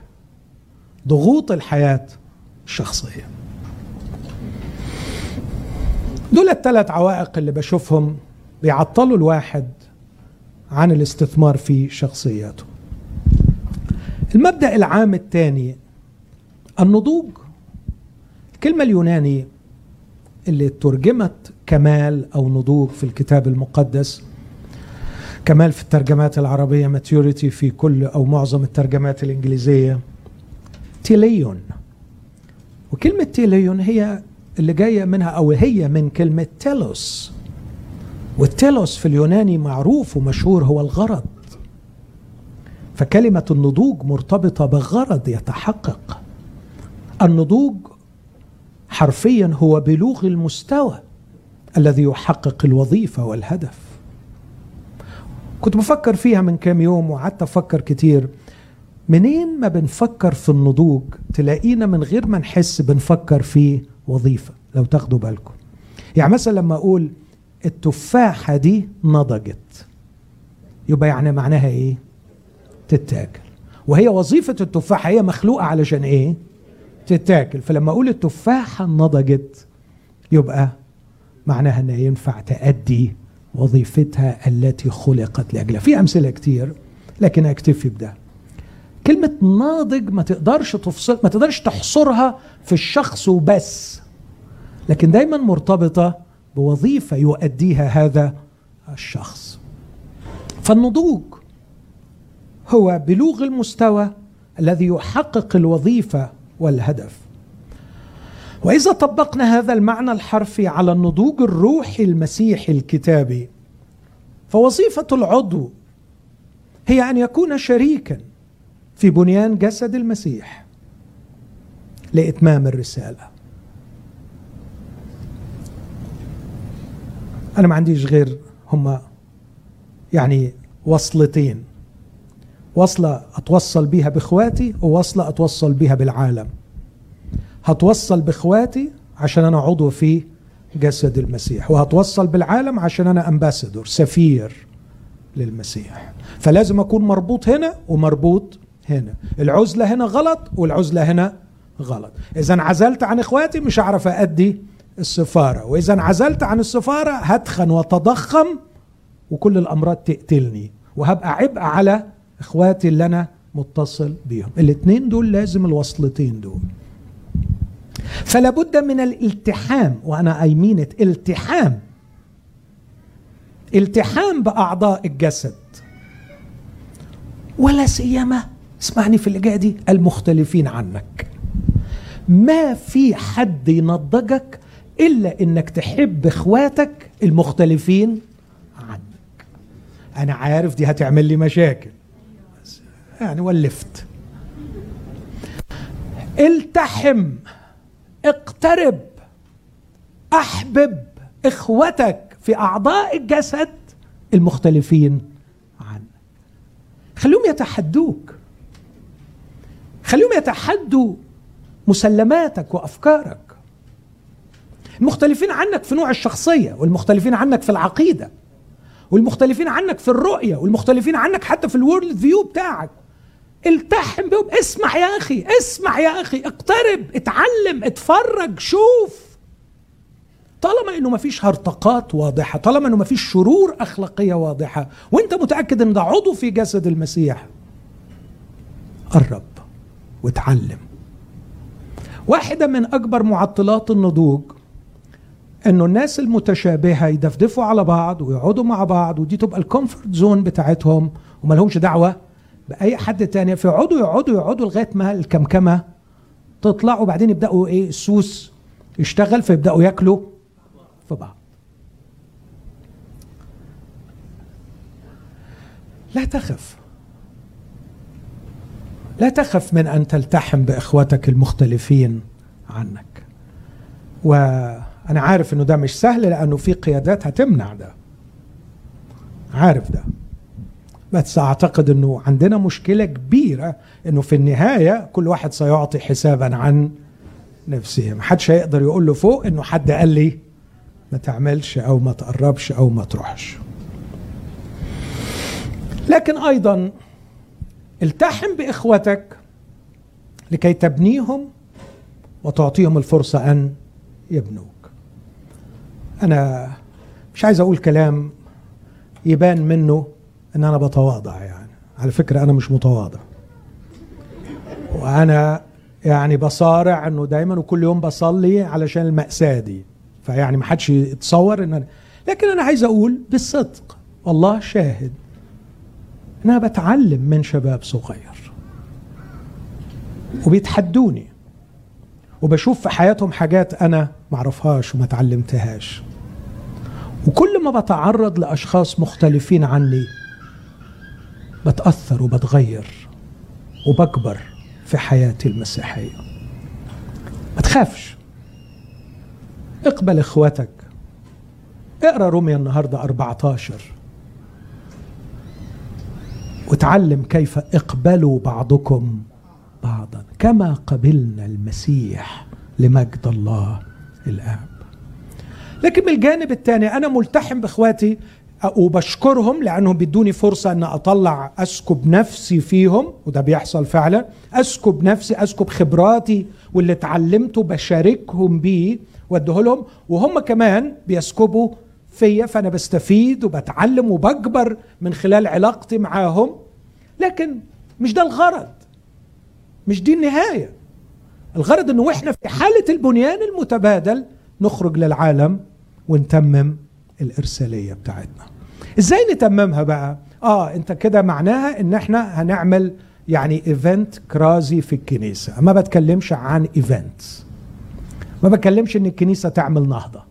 ضغوط الحياة الشخصية؟ دول الثلاث عوائق اللي بشوفهم بيعطلوا الواحد عن الاستثمار في شخصياته. المبدأ العام الثاني النضوج. الكلمة اليوناني اللي ترجمت كمال أو نضوج في الكتاب المقدس كمال في الترجمات العربية ماتيوريتي في كل أو معظم الترجمات الإنجليزية تيليون. وكلمة تيليون هي اللي جاية منها أو هي من كلمة تيلوس والتيلوس في اليوناني معروف ومشهور هو الغرض. فكلمة النضوج مرتبطة بغرض يتحقق. النضوج حرفيا هو بلوغ المستوى الذي يحقق الوظيفة والهدف. كنت بفكر فيها من كام يوم وقعدت أفكر كتير. منين ما بنفكر في النضوج تلاقينا من غير ما نحس بنفكر في وظيفة لو تاخدوا بالكم. يعني مثلا لما أقول التفاحة دي نضجت يبقى يعني معناها إيه؟ تتاكل. وهي وظيفة التفاحة هي مخلوقة علشان إيه؟ تتاكل. فلما أقول التفاحة نضجت يبقى معناها انها ينفع تأدي وظيفتها التي خلقت لأجلها. في أمثلة كتير لكن أكتفي بده. كلمة ناضج ما تقدرش تفصل ما تقدرش تحصرها في الشخص وبس. لكن دايما مرتبطة بوظيفة يؤديها هذا الشخص. فالنضوج هو بلوغ المستوى الذي يحقق الوظيفة والهدف. وإذا طبقنا هذا المعنى الحرفي على النضوج الروحي المسيحي الكتابي فوظيفة العضو هي أن يكون شريكا. في بنيان جسد المسيح لإتمام الرسالة. أنا ما عنديش غير هما يعني وصلتين. وصلة أتوصل بيها بإخواتي ووصلة أتوصل بيها بالعالم. هتوصل بإخواتي عشان أنا عضو في جسد المسيح وهتوصل بالعالم عشان أنا امباسدور سفير للمسيح. فلازم أكون مربوط هنا ومربوط هنا. العزلة هنا غلط والعزلة هنا غلط. اذا انعزلت عن إخواتي مش هعرف ادي السفارة. واذا انعزلت عن السفارة هتخن وتضخم وكل الأمراض تقتلني. وهبقى عبء على إخواتي اللي أنا متصل بيهم. الاثنين دول لازم الوصلتين دول. فلا بد من الالتحام وأنا اي مين التحام. التحام بأعضاء الجسد. ولا سيما اسمعني في الاجابه دي المختلفين عنك. ما في حد ينضجك إلا إنك تحب إخواتك المختلفين عنك. أنا عارف دي هتعمل لي مشاكل. يعني ولفت. التحم اقترب أحبب إخوتك في أعضاء الجسد المختلفين عنك. خليهم يتحدوك. خليهم يتحدوا مسلماتك وأفكارك. المختلفين عنك في نوع الشخصية والمختلفين عنك في العقيدة والمختلفين عنك في الرؤية والمختلفين عنك حتى في الورلد فيو بتاعك. التحم بهم اسمع يا أخي اسمع يا أخي اقترب اتعلم اتفرج شوف. طالما إنه ما فيش هرطقات واضحة طالما إنه ما فيش شرور أخلاقية واضحة وأنت متأكد إن ده عضو في جسد المسيح قرب. واتعلم واحدة من أكبر معطلات النضوج إنه الناس المتشابهة يدفدفوا على بعض ويقعدوا مع بعض ودي تبقى ال comfort zone بتاعتهم وما لهمش دعوة بأي حد تاني. فيقعدوا يقعدوا يقعدوا لغاية ما الكمكمة تطلع وبعدين يبدأوا إيه السوس يشتغل فيبدأوا ياكلوا في بعض. لا تخف. لا تخف من أن تلتحم بإخوتك المختلفين عنك. وأنا عارف إنه ده مش سهل لأنه في قيادات هتمنع ده. عارف ده. بس أعتقد إنه عندنا مشكلة كبيرة إنه في النهاية كل واحد سيعطي حسابا عن نفسه. ما حدش هيقدر يقول له فوق إنه حد قال لي ما تعملش أو ما تقربش أو ما تروحش. لكن أيضا التحم بإخوتك لكي تبنيهم وتعطيهم الفرصة أن يبنوك. أنا مش عايز أقول كلام يبان منه إن أنا بتواضع يعني. على فكرة أنا مش متواضع. وأنا يعني بصارع إنه دايما وكل يوم بصلي علشان المأساة دي. فيعني ما حدش يتصور إن أنا لكن أنا عايز أقول بالصدق والله شاهد أنا بتعلم من شباب صغير. وبيتحدوني. وبشوف في حياتهم حاجات أنا ما اعرفهاش وما اتعلمتهاش وكل ما بتعرض لأشخاص مختلفين عني بتأثر وبتغير وبكبر في حياتي المسيحية. ما تخافش. اقبل اخوتك اقرأ روميا النهارده 14 وتعلم كيف اقبلوا بعضكم بعضا. كما قبلنا المسيح لمجد الله الآب. لكن من الجانب الثاني أنا ملتحم بإخواتي وبشكرهم لأنهم بيدوني فرصة أن أطلع أسكب نفسي فيهم وده بيحصل فعلا. أسكب نفسي أسكب خبراتي واللي اتعلمته بشاركهم بيه واديه لهم وهم كمان بيسكبوا فيا فأنا بستفيد وبتعلم وبكبر من خلال علاقتي معاهم. لكن مش ده الغرض مش دي النهاية. الغرض إنه وإحنا في حالة البنيان المتبادل نخرج للعالم ونتمم الإرسالية بتاعتنا. إزاي نتممها بقى؟ آه أنت كده معناها إن إحنا هنعمل يعني event كرازي في الكنيسة. ما بتكلمش عن event ما بتكلمش إن الكنيسة تعمل نهضة.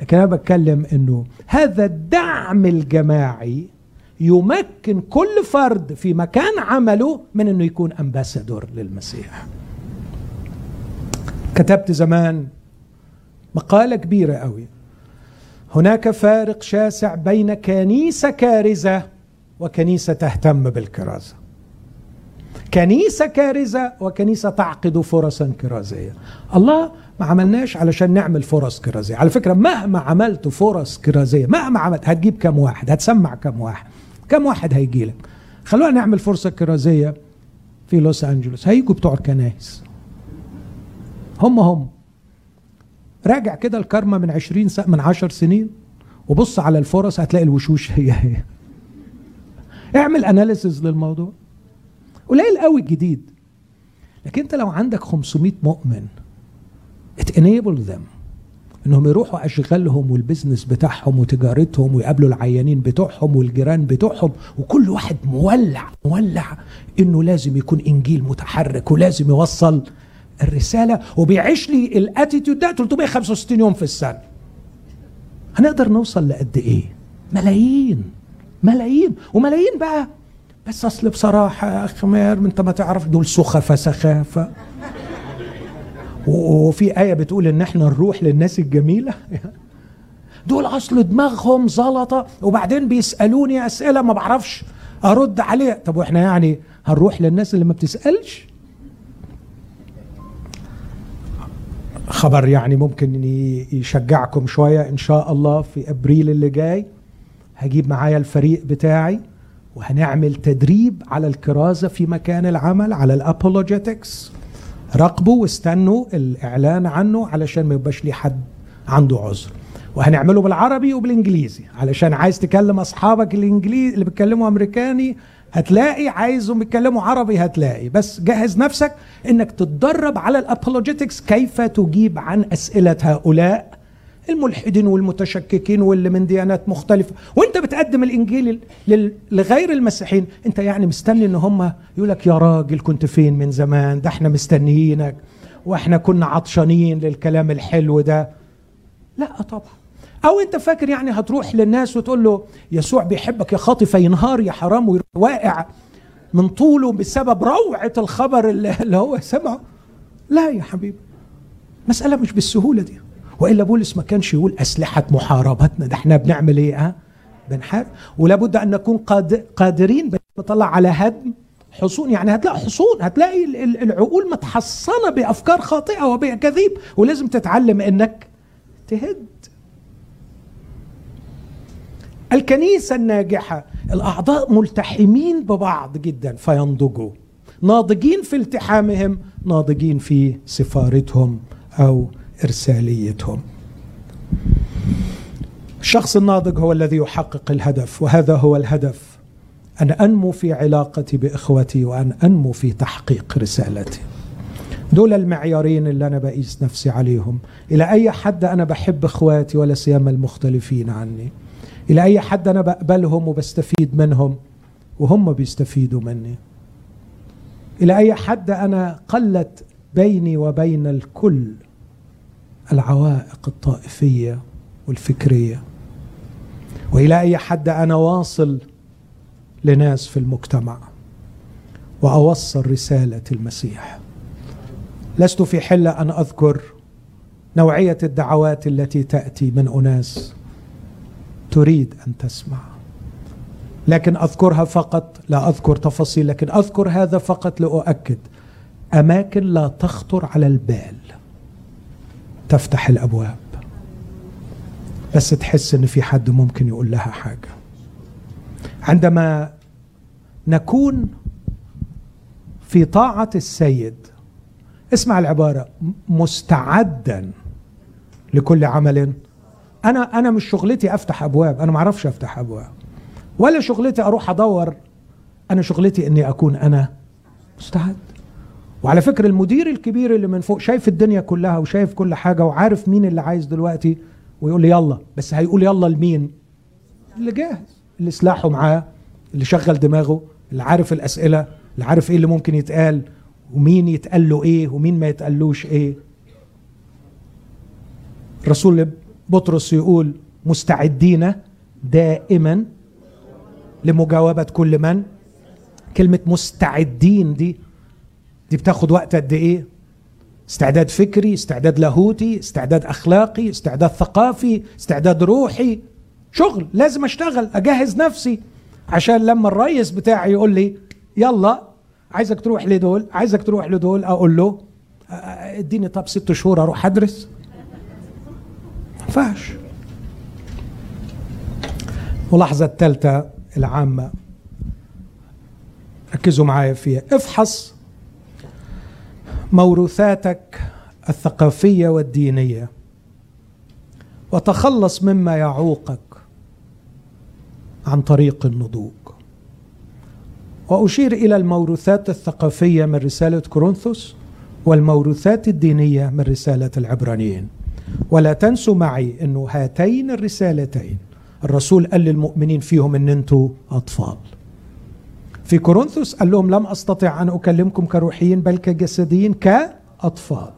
لكن أنا بتكلم إنه هذا الدعم الجماعي يمكن كل فرد في مكان عمله من إنه يكون أمباسادور للمسيح. كتبت زمان مقالة كبيرة قوي. هناك فارق شاسع بين كنيسة كارزة وكنيسة تهتم بالكرازة. كنيسة كارزة وكنيسة تعقد فرصا كرازية. الله ما عملناش علشان نعمل فرص كرازية. على فكرة مهما عملت فرص كرازية مهما عملت هتجيب كم واحد؟ هتسمع كم واحد؟ كم واحد هيجي لك؟ خلونا نعمل فرصة كرازية في لوس أنجلوس. هيجوا بتوع الكنائس. هم هم. راجع كده الكرمة من 20 سنة من 10 سنين وبص على الفرص هتلاقي الوشوش هي هي. اعمل analysis للموضوع. قليل قوي الجديد لكن انت لو عندك 500 مؤمن it enable them إنهم يروحوا اشغالهم وال business بتاعهم وتجارتهم ويقابلوا العيانين بتوعهم والجيران بتوعهم وكل واحد مولع مولع إنه لازم يكون إنجيل متحرك ولازم يوصل الرسالة وبيعيش لي الاتيتيود ده 365 يوم في السنة. هنقدر نوصل لقد إيه؟ ملايين ملايين وملايين بقى. بس أصل بصراحة يا اخ ماهر أنت ما تعرف دول سخفه سخافة. وفي آية بتقول إن إحنا نروح للناس الجميلة. دول أصل دماغهم زلطة وبعدين بيسألوني أسئلة ما بعرفش أرد عليها. طب وإحنا يعني هنروح للناس اللي ما بتسألش؟ خبر يعني ممكن يشجعكم شوية. إن شاء الله في أبريل اللي جاي هجيب معايا الفريق بتاعي وهنعمل تدريب على الكرازة في مكان العمل على الابولوجيتكس راقبوا واستنوا الإعلان عنه علشان ما يبقاش لي حد عنده عذر. وهنعمله بالعربي وبالإنجليزي. علشان عايز تكلم أصحابك الانجليزي اللي بيتكلموا أمريكاني هتلاقي. عايزهم يتكلموا عربي هتلاقي. بس جهز نفسك إنك تتدرب على الابولوجيتكس كيف تجيب عن أسئلة هؤلاء الملحدين والمتشككين واللي من ديانات مختلفة. وانت بتقدم الإنجيل لغير المسيحيين انت يعني مستني إن هم يقول لك يا راجل كنت فين من زمان؟ ده إحنا مستنيينك وإحنا كنا عطشانين للكلام الحلو ده. لا طبعا. أو انت فاكر يعني هتروح للناس وتقول له يسوع بيحبك يا خاطي فينهار يا حرام واقع من طوله بسبب روعة الخبر اللي هو سمعه. لا يا حبيبي. مسألة مش بالسهولة دي. وإلا بولس ما كانش يقول أسلحة محاربتنا ده إحنا بنعمل إيه ها؟ بنحارب. ولابد أن نكون قادرين نطلع على هدم حصون. يعني هتلاقي حصون هتلاقي العقول متحصنة بأفكار خاطئة وبأكاذيب ولازم تتعلم إنك تهد. الكنيسة الناجحة الأعضاء ملتحمين ببعض جدا فينضجوا. ناضجين في التحامهم ناضجين في سفارتهم أو إرساليتهم. الشخص الناضج هو الذي يحقق الهدف وهذا هو الهدف. أن أنمو في علاقتي بإخوتي وأن أنمو في تحقيق رسالتي. دول المعيارين اللي أنا بقيس نفسي عليهم. إلى أي حد أنا بحب إخواتي ولا سيما المختلفين عني؟ إلى أي حد أنا بقبلهم وبستفيد منهم؟ وهم بيستفيدوا مني. إلى أي حد أنا قلت بيني وبين الكل العوائق الطائفية والفكرية. وإلى أي حد أنا واصل لناس في المجتمع وأوصل رسالة المسيح. لست في حلة أن أذكر نوعية الدعوات التي تأتي من أناس تريد أن تسمع. لكن أذكرها فقط لا أذكر تفاصيل لكن أذكر هذا فقط لأؤكد. أماكن لا تخطر على البال. تفتح الأبواب. بس تحس إن في حد ممكن يقول لها حاجة. عندما نكون في طاعة السيد اسمع العبارة مستعدا لكل عمل. أنا أنا مش شغلتي أفتح أبواب أنا ما أعرفش أفتح أبواب. ولا شغلتي أروح أدور أنا شغلتي إني أكون أنا مستعد. وعلى فكره المدير الكبير اللي من فوق شايف الدنيا كلها وشايف كل حاجة وعارف مين اللي عايز دلوقتي ويقول لي يلا بس هيقول يلا لمين؟ اللي جاهز اللي سلاحه معاه اللي شغل دماغه اللي عارف الأسئلة اللي عارف إيه اللي ممكن يتقال ومين يتقال له إيه ومين ما يتقالوش إيه. الرسول بطرس يقول مستعدين دائما لمجاوبة كل من؟ كلمة مستعدين دي دي بتاخد وقت قد إيه؟ استعداد فكري استعداد لاهوتي استعداد أخلاقي استعداد ثقافي استعداد روحي. شغل لازم أشتغل أجهز نفسي. عشان لما الرئيس بتاعي يقول لي يلا عايزك تروح لدول عايزك تروح لدول. أقول له اديني طب ست شهور أروح أدرس. ما ينفعش ملاحظة الثالثة العامة. ركزوا معايا فيها. افحص موروثاتك الثقافية والدينية. وتخلص مما يعوقك عن طريق النضوج. وأشير إلى الموروثات الثقافية من رسالة كورنثوس والموروثات الدينية من رسالة العبرانيين. ولا تنسوا معي إنه هاتين الرسالتين. الرسول قال للمؤمنين فيهم إن أنتوا أطفال. في كورنثوس قال لهم لم أستطع أن أكلمكم كروحيين بل كجسديين كأطفال.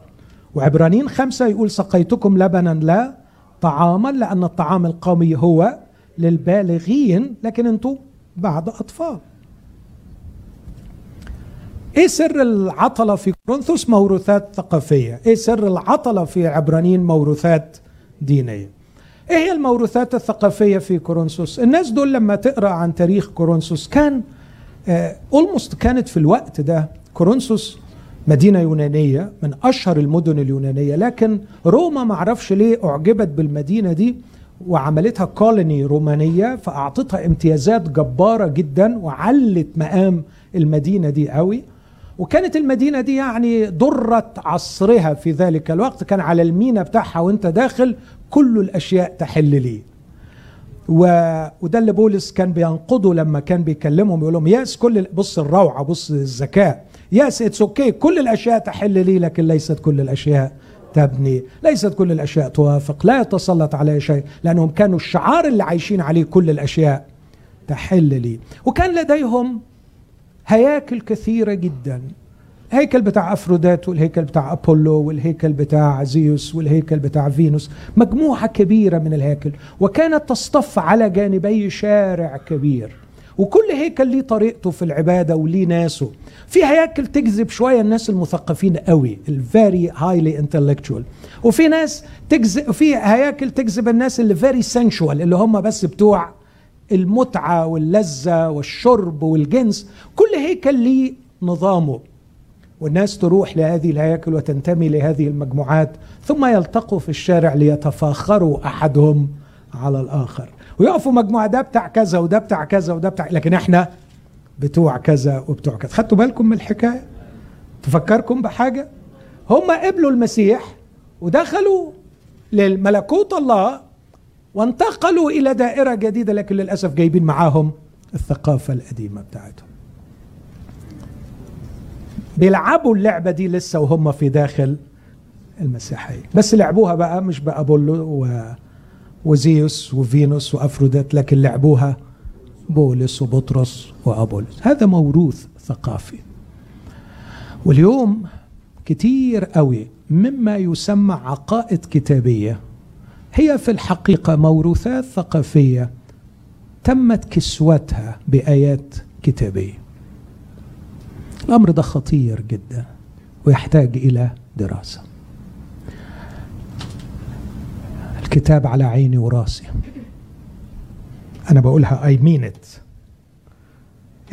وعبرانيين خمسة يقول سقيتكم لبنا لا طعاما لأن الطعام القومي هو للبالغين لكن أنتم بعد أطفال. إيه سر العطلة في كورنثوس؟ موروثات ثقافية. إيه سر العطلة في عبرانيين؟ موروثات دينية. إيه هي الموروثات الثقافية في كورنثوس؟ الناس دول لما تقرأ عن تاريخ كورنثوس كان اولموست كانت في الوقت ده كورنثوس مدينة يونانية من أشهر المدن اليونانية لكن روما معرفش ليه أعجبت بالمدينة دي وعملتها كولوني رومانية فأعطتها امتيازات جبارة جدا وعلت مقام المدينة دي قوي. وكانت المدينة دي يعني درة عصرها في ذلك الوقت كان على المينا بتاعها وانت داخل كل الأشياء تحل لي. و... وده اللي بولس كان بينقضه لما كان بيكلمهم يقول لهم yes كل بص الروعة بص الذكاء. yes it's okay كل الأشياء تحل لي لكن ليست كل الأشياء تبني. ليست كل الأشياء توافق. لا يتسلط عليها شيء لأنهم كانوا الشعار اللي عايشين عليه كل الأشياء تحل لي. وكان لديهم هياكل كثيرة جدا. الهيكل بتاع أفروديت والهيكل بتاع أبولو والهيكل بتاع زيوس والهيكل بتاع فينوس مجموعة كبيرة من الهياكل وكانت تصطف على جانبي شارع كبير. وكل هيكل ليه طريقته في العبادة وليه ناسه. في هياكل تجذب شوية الناس المثقفين قوي ال very highly intellectual وفي ناس تجذب في هياكل تجذب الناس اللي very sensual اللي هم بس بتوع المتعة واللذة والشرب والجنس. كل هيكل ليه نظامه. والناس تروح لهذه الهياكل وتنتمي لهذه المجموعات ثم يلتقوا في الشارع ليتفاخروا أحدهم على الآخر. ويقفوا مجموعة ده بتاع كذا وده بتاع كذا وده بتاع لكن إحنا بتوع كذا وبتوع كذا. خدتوا بالكم من الحكاية؟ تفكركم بحاجة؟ هم قبلوا المسيح ودخلوا للملكوت الله وانتقلوا إلى دائرة جديدة لكن للأسف جايبين معاهم الثقافة القديمة بتاعتهم. بيلعبوا اللعبة دي لسه وهم في داخل المسيحية. بس لعبوها بقى مش بأبولو و... وزيوس وفينوس وأفروديت لكن لعبوها بولس وبطرس وأبولس. هذا موروث ثقافي. واليوم كتير قوي مما يسمى عقائد كتابية. هي في الحقيقة موروثات ثقافية تمت كسوتها بآيات كتابية. الأمر ده خطير جدا ويحتاج إلى دراسة. الكتاب على عيني وراسي. أنا بقولها أي مين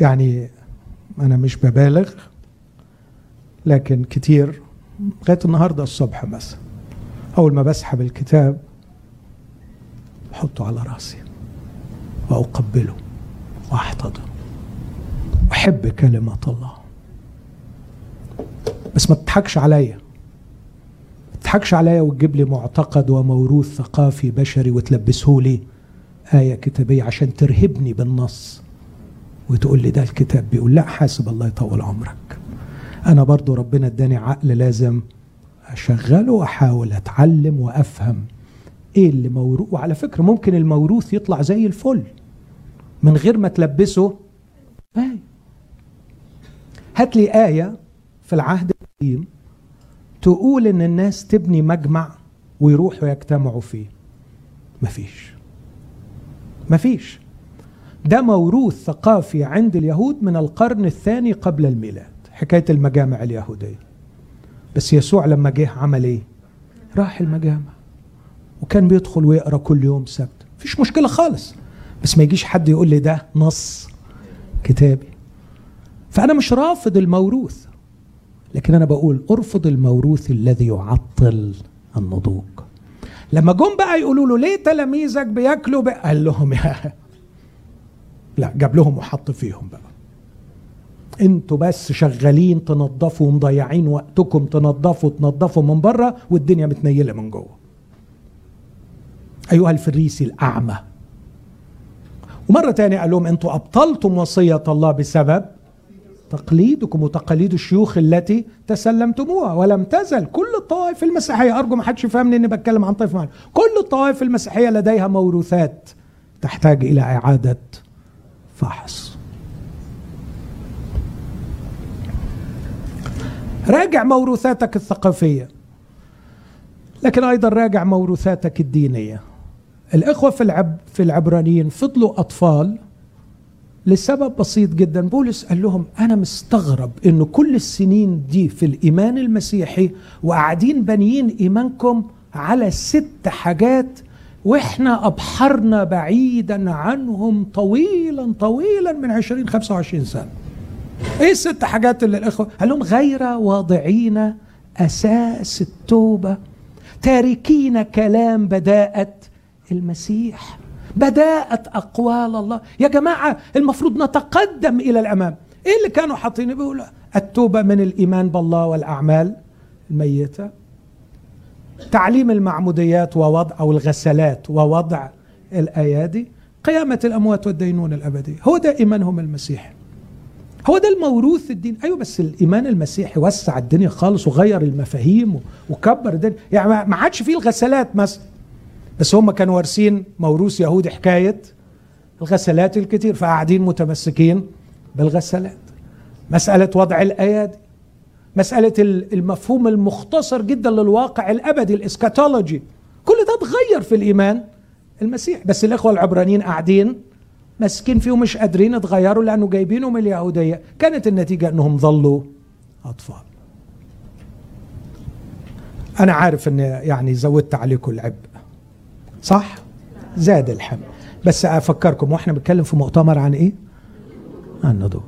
يعني أنا مش ببالغ لكن كتير. لغاية النهاردة الصبح مثلا أول ما بسحب الكتاب بحطه على راسي وأقبله وأحتضنه. أحب كلمة الله. بس ما تضحكش عليا. ما تضحكش عليا وتجيب لي معتقد وموروث ثقافي بشري وتلبسه لي آية كتابية عشان ترهبني بالنص وتقول لي ده الكتاب بيقول لا حاسب الله يطول عمرك. أنا برضو ربنا اداني عقل لازم أشغله وأحاول أتعلم وأفهم إيه اللي موروث. وعلى فكرة ممكن الموروث يطلع زي الفل من غير ما تلبسه. آية هات لي آية في العهد تقول إن الناس تبني مجمع ويروحوا يجتمعوا فيه. مفيش. مفيش. ده موروث ثقافي عند اليهود من القرن الثاني قبل الميلاد حكاية المجامع اليهودية. بس يسوع لما جه عمل إيه؟ راح المجامع. وكان بيدخل ويقرأ كل يوم سبت. مفيش مشكلة خالص. بس ما يجيش حد يقول لي ده نص كتابي. فأنا مش رافض الموروث. لكن أنا بقول أرفض الموروث الذي يعطل النضوج. لما جم بقى يقولوا له ليه تلاميذك بياكلوا بقى؟ قال لهم يا لا جاب لهم وحط فيهم بقى. أنتوا بس شغالين تنظفوا ومضيعين وقتكم تنظفوا تنظفوا من بره والدنيا متنيلة من جوه. أيها الفريسي الأعمى. ومرة تانية قال لهم أنتوا أبطلتم وصية الله بسبب تقليدكم وتقاليد الشيوخ التي تسلمتموها ولم تزل. كل الطوائف المسيحية أرجو ما حدش يفهمني إني بتكلم عن طائفه معينه كل الطوائف المسيحية لديها موروثات تحتاج إلى إعادة فحص. راجع موروثاتك الثقافية. لكن أيضا راجع موروثاتك الدينية. الإخوة في العب في العبرانيين فضلوا أطفال لسبب بسيط جدا. بولس قال لهم أنا مستغرب إنه كل السنين دي في الإيمان المسيحي وقاعدين بانيين إيمانكم على ست حاجات وإحنا أبحرنا بعيدا عنهم طويلا طويلا من 20 25 سنة. إيه الست حاجات اللي الإخوة؟ قال لهم غير واضعين أساس التوبة تاركين كلام بداءة المسيح. بداءة أقوال الله. يا جماعة المفروض نتقدم إلى الأمام. إيه اللي كانوا حاطين؟ بيقولوا التوبة من الإيمان بالله والأعمال الميتة. تعليم المعموديات ووضع أو الغسلات ووضع الأيادي. قيامة الأموات والدينون الأبدية. هو ده إيمانهم المسيحي هو ده الموروث الدين. أيوه بس الإيمان المسيحي وسع الدنيا خالص وغير المفاهيم وكبر الدنيا. يعني ما عادش فيه الغسلات مثلا. بس هم كانوا وارثين موروث يهودي حكاية الغسلات الكتير فقاعدين متمسكين بالغسلات مسألة وضع الأيادي مسألة المفهوم المختصر جدا للواقع الأبدي الإسكاتولوجي. كل ده اتغير في الإيمان المسيح. بس الإخوة العبرانيين قاعدين ماسكين فيه ومش قادرين يتغيروا لأنه جايبينهم اليهودية. كانت النتيجة إنهم ظلوا أطفال. أنا عارف ان يعني زودت عليكم العبء. صح؟ زاد الحمل بس أفكركم وإحنا بنتكلم في مؤتمر عن إيه؟ عن النضوج.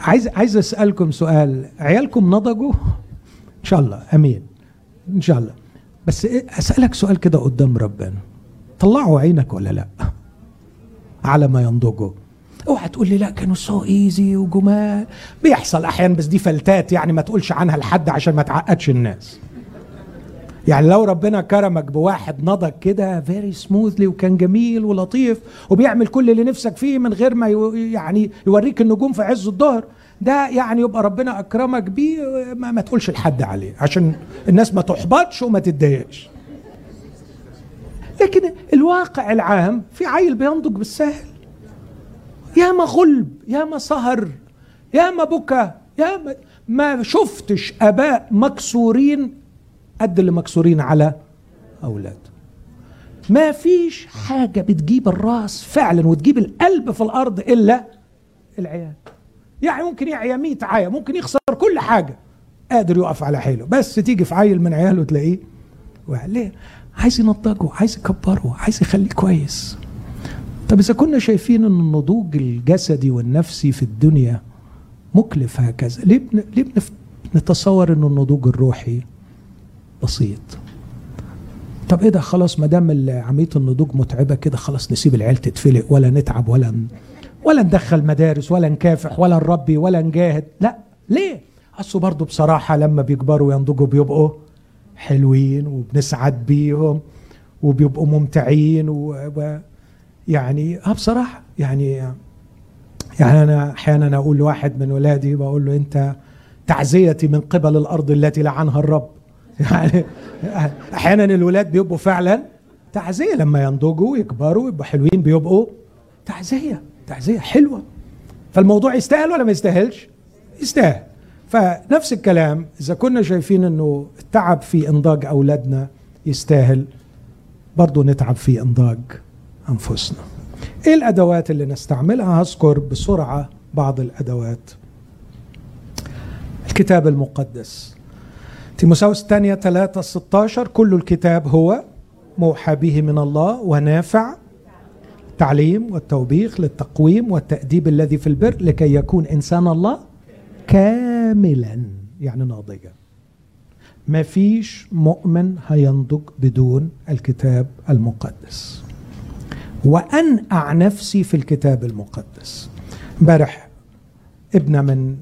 عايز عايز أسألكم سؤال. عيالكم نضجوا؟ إن شاء الله. أمين. إن شاء الله. بس إيه أسألك سؤال كده قدام ربنا. طلعوا عينك ولا لأ؟ على ما ينضجوا. اوعى تقول لي لا كانوا so easy وجمال. بيحصل أحيانا بس دي فلتات يعني ما تقولش عنها لحد عشان ما تعقدش الناس. يعني لو ربنا كرمك بواحد نضج كده very smoothly وكان جميل ولطيف وبيعمل كل اللي نفسك فيه من غير ما يعني يوريك النجوم في عز الظهر ده يعني يبقى ربنا أكرمك بيه ما, ما تقولش لحد عليه عشان الناس ما تحبطش وما تتضايقش. لكن الواقع العام في عيل بينضج بالسهل. يا ما غلب يا ما سهر يا ما بكى يا ما, ما شفتش أباء مكسورين قد اللي مكسورين على أولاد. ما فيش حاجة بتجيب الرأس فعلا وتجيب القلب في الأرض إلا العيال. يعني ممكن يعيا 100 عيا ممكن يخسر كل حاجة. قادر يقف على حيله. بس تيجي في عيل من عياله تلاقيه ليه؟ عايز ينضجه عايز يكبره عايز يخليه كويس. طب إذا كنا شايفين إن النضوج الجسدي والنفسي في الدنيا مكلف هكذا ليه بن... ليه بنتصور ان النضوج الروحي بسيط. طب إيه ده؟ خلاص ما دام عملية النضوج متعبة كده خلاص نسيب العيال تتفلق ولا نتعب ولا ولا ندخل مدارس ولا نكافح ولا نربي ولا نجاهد. لا ليه؟ أصل برضه بصراحة لما بيكبروا وينضجوا بيبقوا حلوين وبنسعد بيهم وبيبقوا ممتعين و... يعني آه بصراحة يعني يعني أنا أحيانا أقول لواحد من ولادي بقول له أنت تعزيتي من قبل الأرض التي لعنها الرب. يعني أحيانا الولاد بيبقوا فعلا تعزية لما ينضجوا ويكبروا ويبقوا حلوين بيبقوا تعزية تعزية حلوة. فالموضوع يستاهل ولا ما يستاهلش؟ يستاهل. فنفس الكلام إذا كنا شايفين إنه التعب في إنضاج أولادنا يستاهل برضه نتعب في إنضاج أنفسنا. إيه الأدوات اللي نستعملها؟ هذكر بسرعة بعض الأدوات. الكتاب المقدس. تيموساوس الثانية 3 16 كل الكتاب هو موحى به من الله ونافع التعليم والتوبيخ للتقويم والتأديب الذي في البر لكي يكون إنسان الله كاملا يعني ناضجا. ما فيش مؤمن هينضج بدون الكتاب المقدس. وأنقع نفسي في الكتاب المقدس. امبارح ابنة من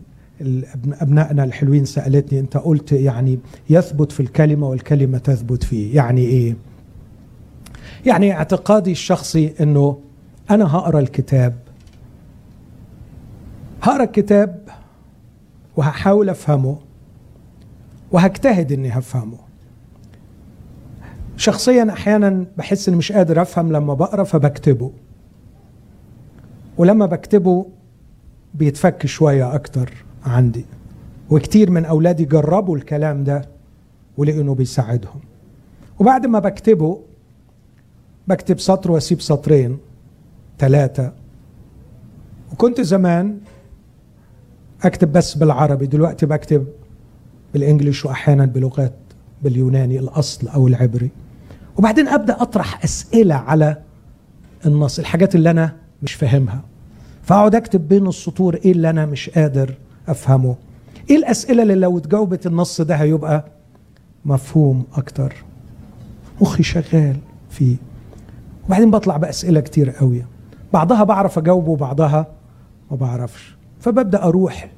أبنائنا الحلوين سألتني أنت قلت يعني يثبت في الكلمة والكلمة تثبت فيه. يعني إيه؟ يعني اعتقادي الشخصي أنه أنا هقرأ الكتاب. هقرأ الكتاب وهحاول أفهمه وهجتهد أني هفهمه. شخصيا أحيانا بحس إني مش قادر أفهم لما بقرأ فبكتبه. ولما بكتبه بيتفك شوية أكتر. عندي. وكتير من أولادي جربوا الكلام ده ولقوا انه بيساعدهم. وبعد ما بكتبه بكتب سطر وأسيب سطرين ثلاثة وكنت زمان أكتب بس بالعربي دلوقتي بكتب بالإنجليش وأحيانا بلغات باليوناني الأصل أو العبري. وبعدين أبدأ أطرح أسئلة على النص الحاجات اللي أنا مش فاهمها. فأقعد أكتب بين السطور إيه اللي أنا مش قادر أفهمه. إيه الأسئلة اللي لو اتجاوبت النص ده هيبقى مفهوم أكتر؟ مخي شغال فيه. وبعدين بطلع بأسئلة كتير قوي. بعضها بعرف أجاوبه وبعضها ما بعرفش. فببدأ أروح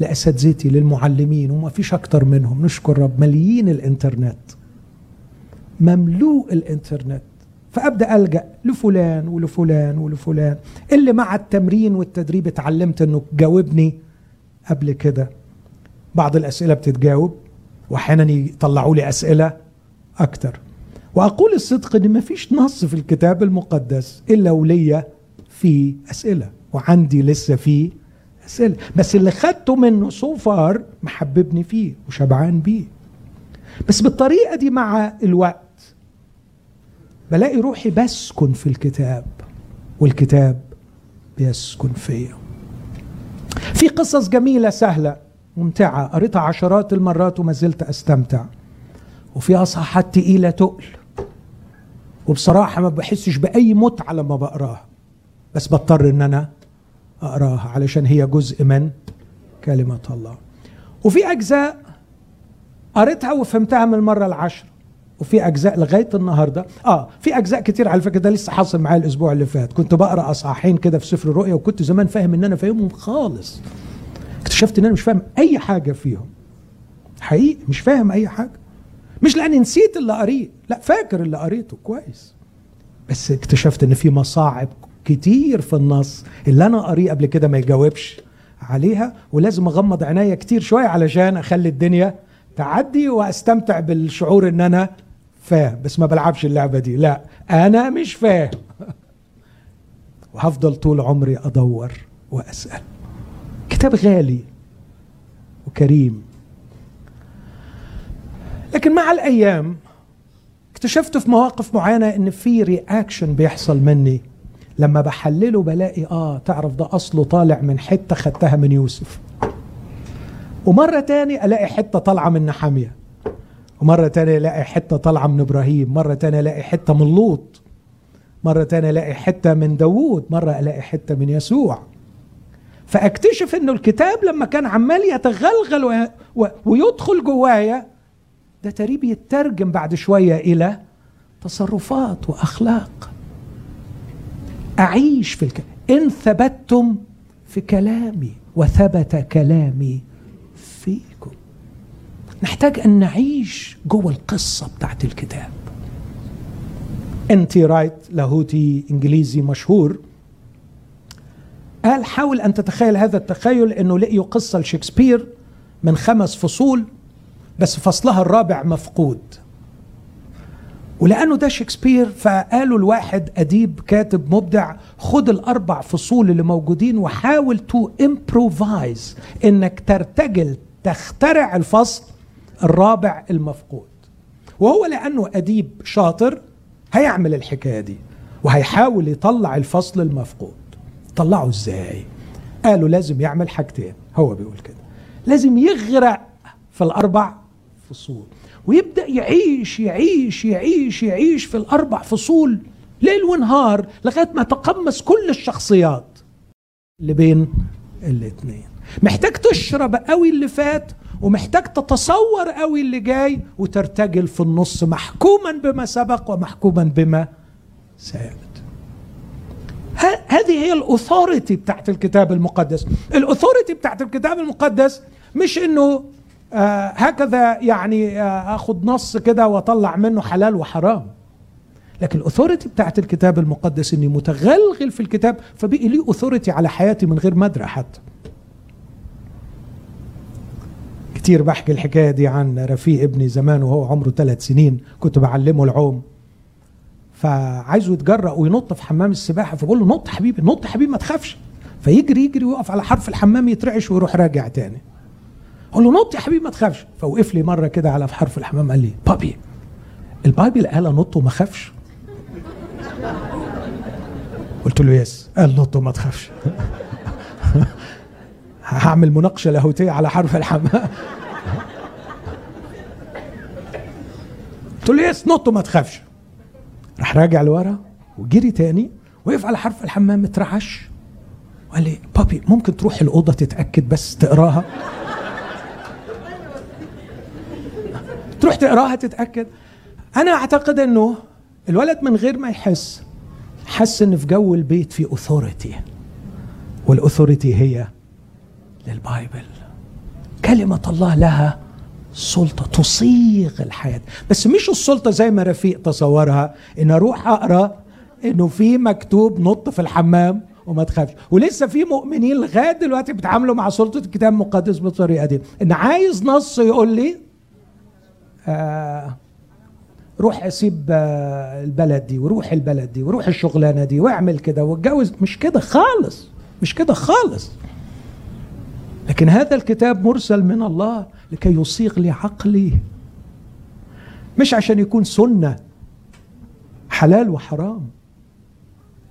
لأساتذتي للمعلمين وما فيش أكتر منهم. نشكر رب مليين الإنترنت. مملوء الإنترنت. فأبدأ ألجأ لفلان ولفلان ولفلان. اللي مع التمرين والتدريب اتعلمت إنه جاوبني قبل كده. بعض الأسئلة بتتجاوب واحيانا يطلعوا لي أسئلة أكتر. وأقول الصدق إن ما فيش نص في الكتاب المقدس إلا وليا فيه أسئلة وعندي لسه فيه أسئلة. بس اللي خدته منه سو فار محببني فيه وشبعان بيه. بس بالطريقة دي مع الوقت بلاقي روحي بسكن في الكتاب والكتاب بيسكن فيا. في قصص جميلة سهلة ممتعة. قريتها عشرات المرات وما زلت أستمتع. وفي أصحاحات تقيلة تقل. وبصراحة ما بحسش بأي متعة لما بقراها. بس بضطر إن أنا أقراها علشان هي جزء من كلمة الله. وفي أجزاء قريتها وفهمتها من المرة العشرة. وفي أجزاء لغاية النهارده. آه في أجزاء كتير على فكرة ده لسه حاصل معايا الأسبوع اللي فات. كنت بقرأ أصحاحين كده في سفر الرؤيا وكنت زمان فاهم إن أنا فاهمهم خالص. اكتشفت إن أنا مش فاهم أي حاجة فيهم. حقيقي مش فاهم أي حاجة. مش لأني نسيت اللي قريت لا فاكر اللي قريته كويس. بس اكتشفت إن في مصاعب كتير في النص اللي أنا قريه قبل كده ما يجاوبش عليها ولازم أغمض عينيا كتير شوية علشان أخلي الدنيا تعدي وأستمتع بالشعور إن أنا فاهم بس ما بلعبش اللعبة دي. لا أنا مش فاهم وهفضل طول عمري أدور وأسأل. كتاب غالي وكريم. لكن مع الأيام اكتشفت في مواقف معينة إن في رياكشن بيحصل مني. لما بحلله بلاقي آه تعرف ده أصله طالع من حتة خدتها من يوسف. ومرة تاني ألاقي حتة طالعة من نحاميه ومره تانية ألاقي حتة طالعة من إبراهيم مرة تانية ألاقي حتة من لوط مرة تانية ألاقي حتة من داوود مرة ألاقي حتة من يسوع فأكتشف إنه الكتاب لما كان عمال يتغلغل. ويدخل جوايا ده تريب يترجم بعد شوية إلى تصرفات وأخلاق أعيش في الكلام إن ثبتتم في كلامي وثبت كلامي نحتاج أن نعيش جوه القصة بتاعت الكتاب. انتي رايت لاهوتي إنجليزي مشهور قال حاول أن تتخيل هذا التخيل إنه لقيوا قصة لشكسبير من خمس فصول بس فصلها الرابع مفقود. ولأنه ده شكسبير فقالوا الواحد أديب كاتب مبدع خد الأربع فصول اللي موجودين وحاول to improvise إنك ترتجل تخترع الفصل الرابع المفقود. وهو لأنه أديب شاطر هيعمل الحكاية دي وهيحاول يطلع الفصل المفقود. طلعه إزاي؟ قالوا لازم يعمل حاجتين هو بيقول كده. لازم يغرق في الأربع فصول ويبدأ يعيش يعيش يعيش يعيش في الأربع فصول ليل ونهار لغاية ما تقمص كل الشخصيات اللي بين الاثنين. محتاج تشرب قوي اللي فات ومحتاج تتصور قوي اللي جاي وترتجل في النص محكوما بما سبق ومحكوما بما سيأتي. هذه هي ال authority بتاعت الكتاب المقدس. ال authority بتاعت الكتاب المقدس مش إنه آه هكذا يعني آه آخد نص كده وأطلع منه حلال وحرام. لكن ال authority بتاعت الكتاب المقدس إني متغلغل في الكتاب فبقي لي authority على حياتي من غير ما ادري حتى. كتير بحكي الحكاية دي عن رفيق ابني زمان وهو عمره ثلاث سنين كنت بعلمه العوم. فعايزه يتجرأ وينط في حمام السباحة فبقول له نط حبيبي نط حبيبي ما تخافش. فيجري يجري ويقف على حرف الحمام يترعش ويروح راجع تاني. أقول له نط يا حبيبي ما تخافش. فوقف لي مرة كده على حرف الحمام قال لي بابي ال Bible قال نط وما خافش. قلت له yes قال نط وما تخافش. هعمل مناقشة لاهوتية على حرف الحمام قلت له yes نط وما تخافش. راح راجع لورا وجري تاني وقف على حرف الحمام اترعش وقال لي بابي ممكن تروح الأوضة تتأكد بس تقراها? تروح تقراها تتأكد. أنا أعتقد إنه الولد من غير ما يحس حس إن في جو البيت في اوثوريتي والاوثوريتي هي للبايبل. كلمة الله لها سلطة تصيغ الحياة. بس مش السلطة زي ما رفيق تصورها إن أروح أقرأ إنه في مكتوب نط في الحمام وما تخافش. ولسه في مؤمنين لغاية دلوقتي بيتعاملوا مع سلطة الكتاب المقدس بالطريقة دي. إن عايز نص يقول لي آه روح سيب آه البلد دي وروح البلد دي وروح الشغلانة دي واعمل كده واتجوز. مش كده خالص مش كده خالص. لكن هذا الكتاب مرسل من الله لكي يصيغ لي عقلي. مش عشان يكون سنة حلال وحرام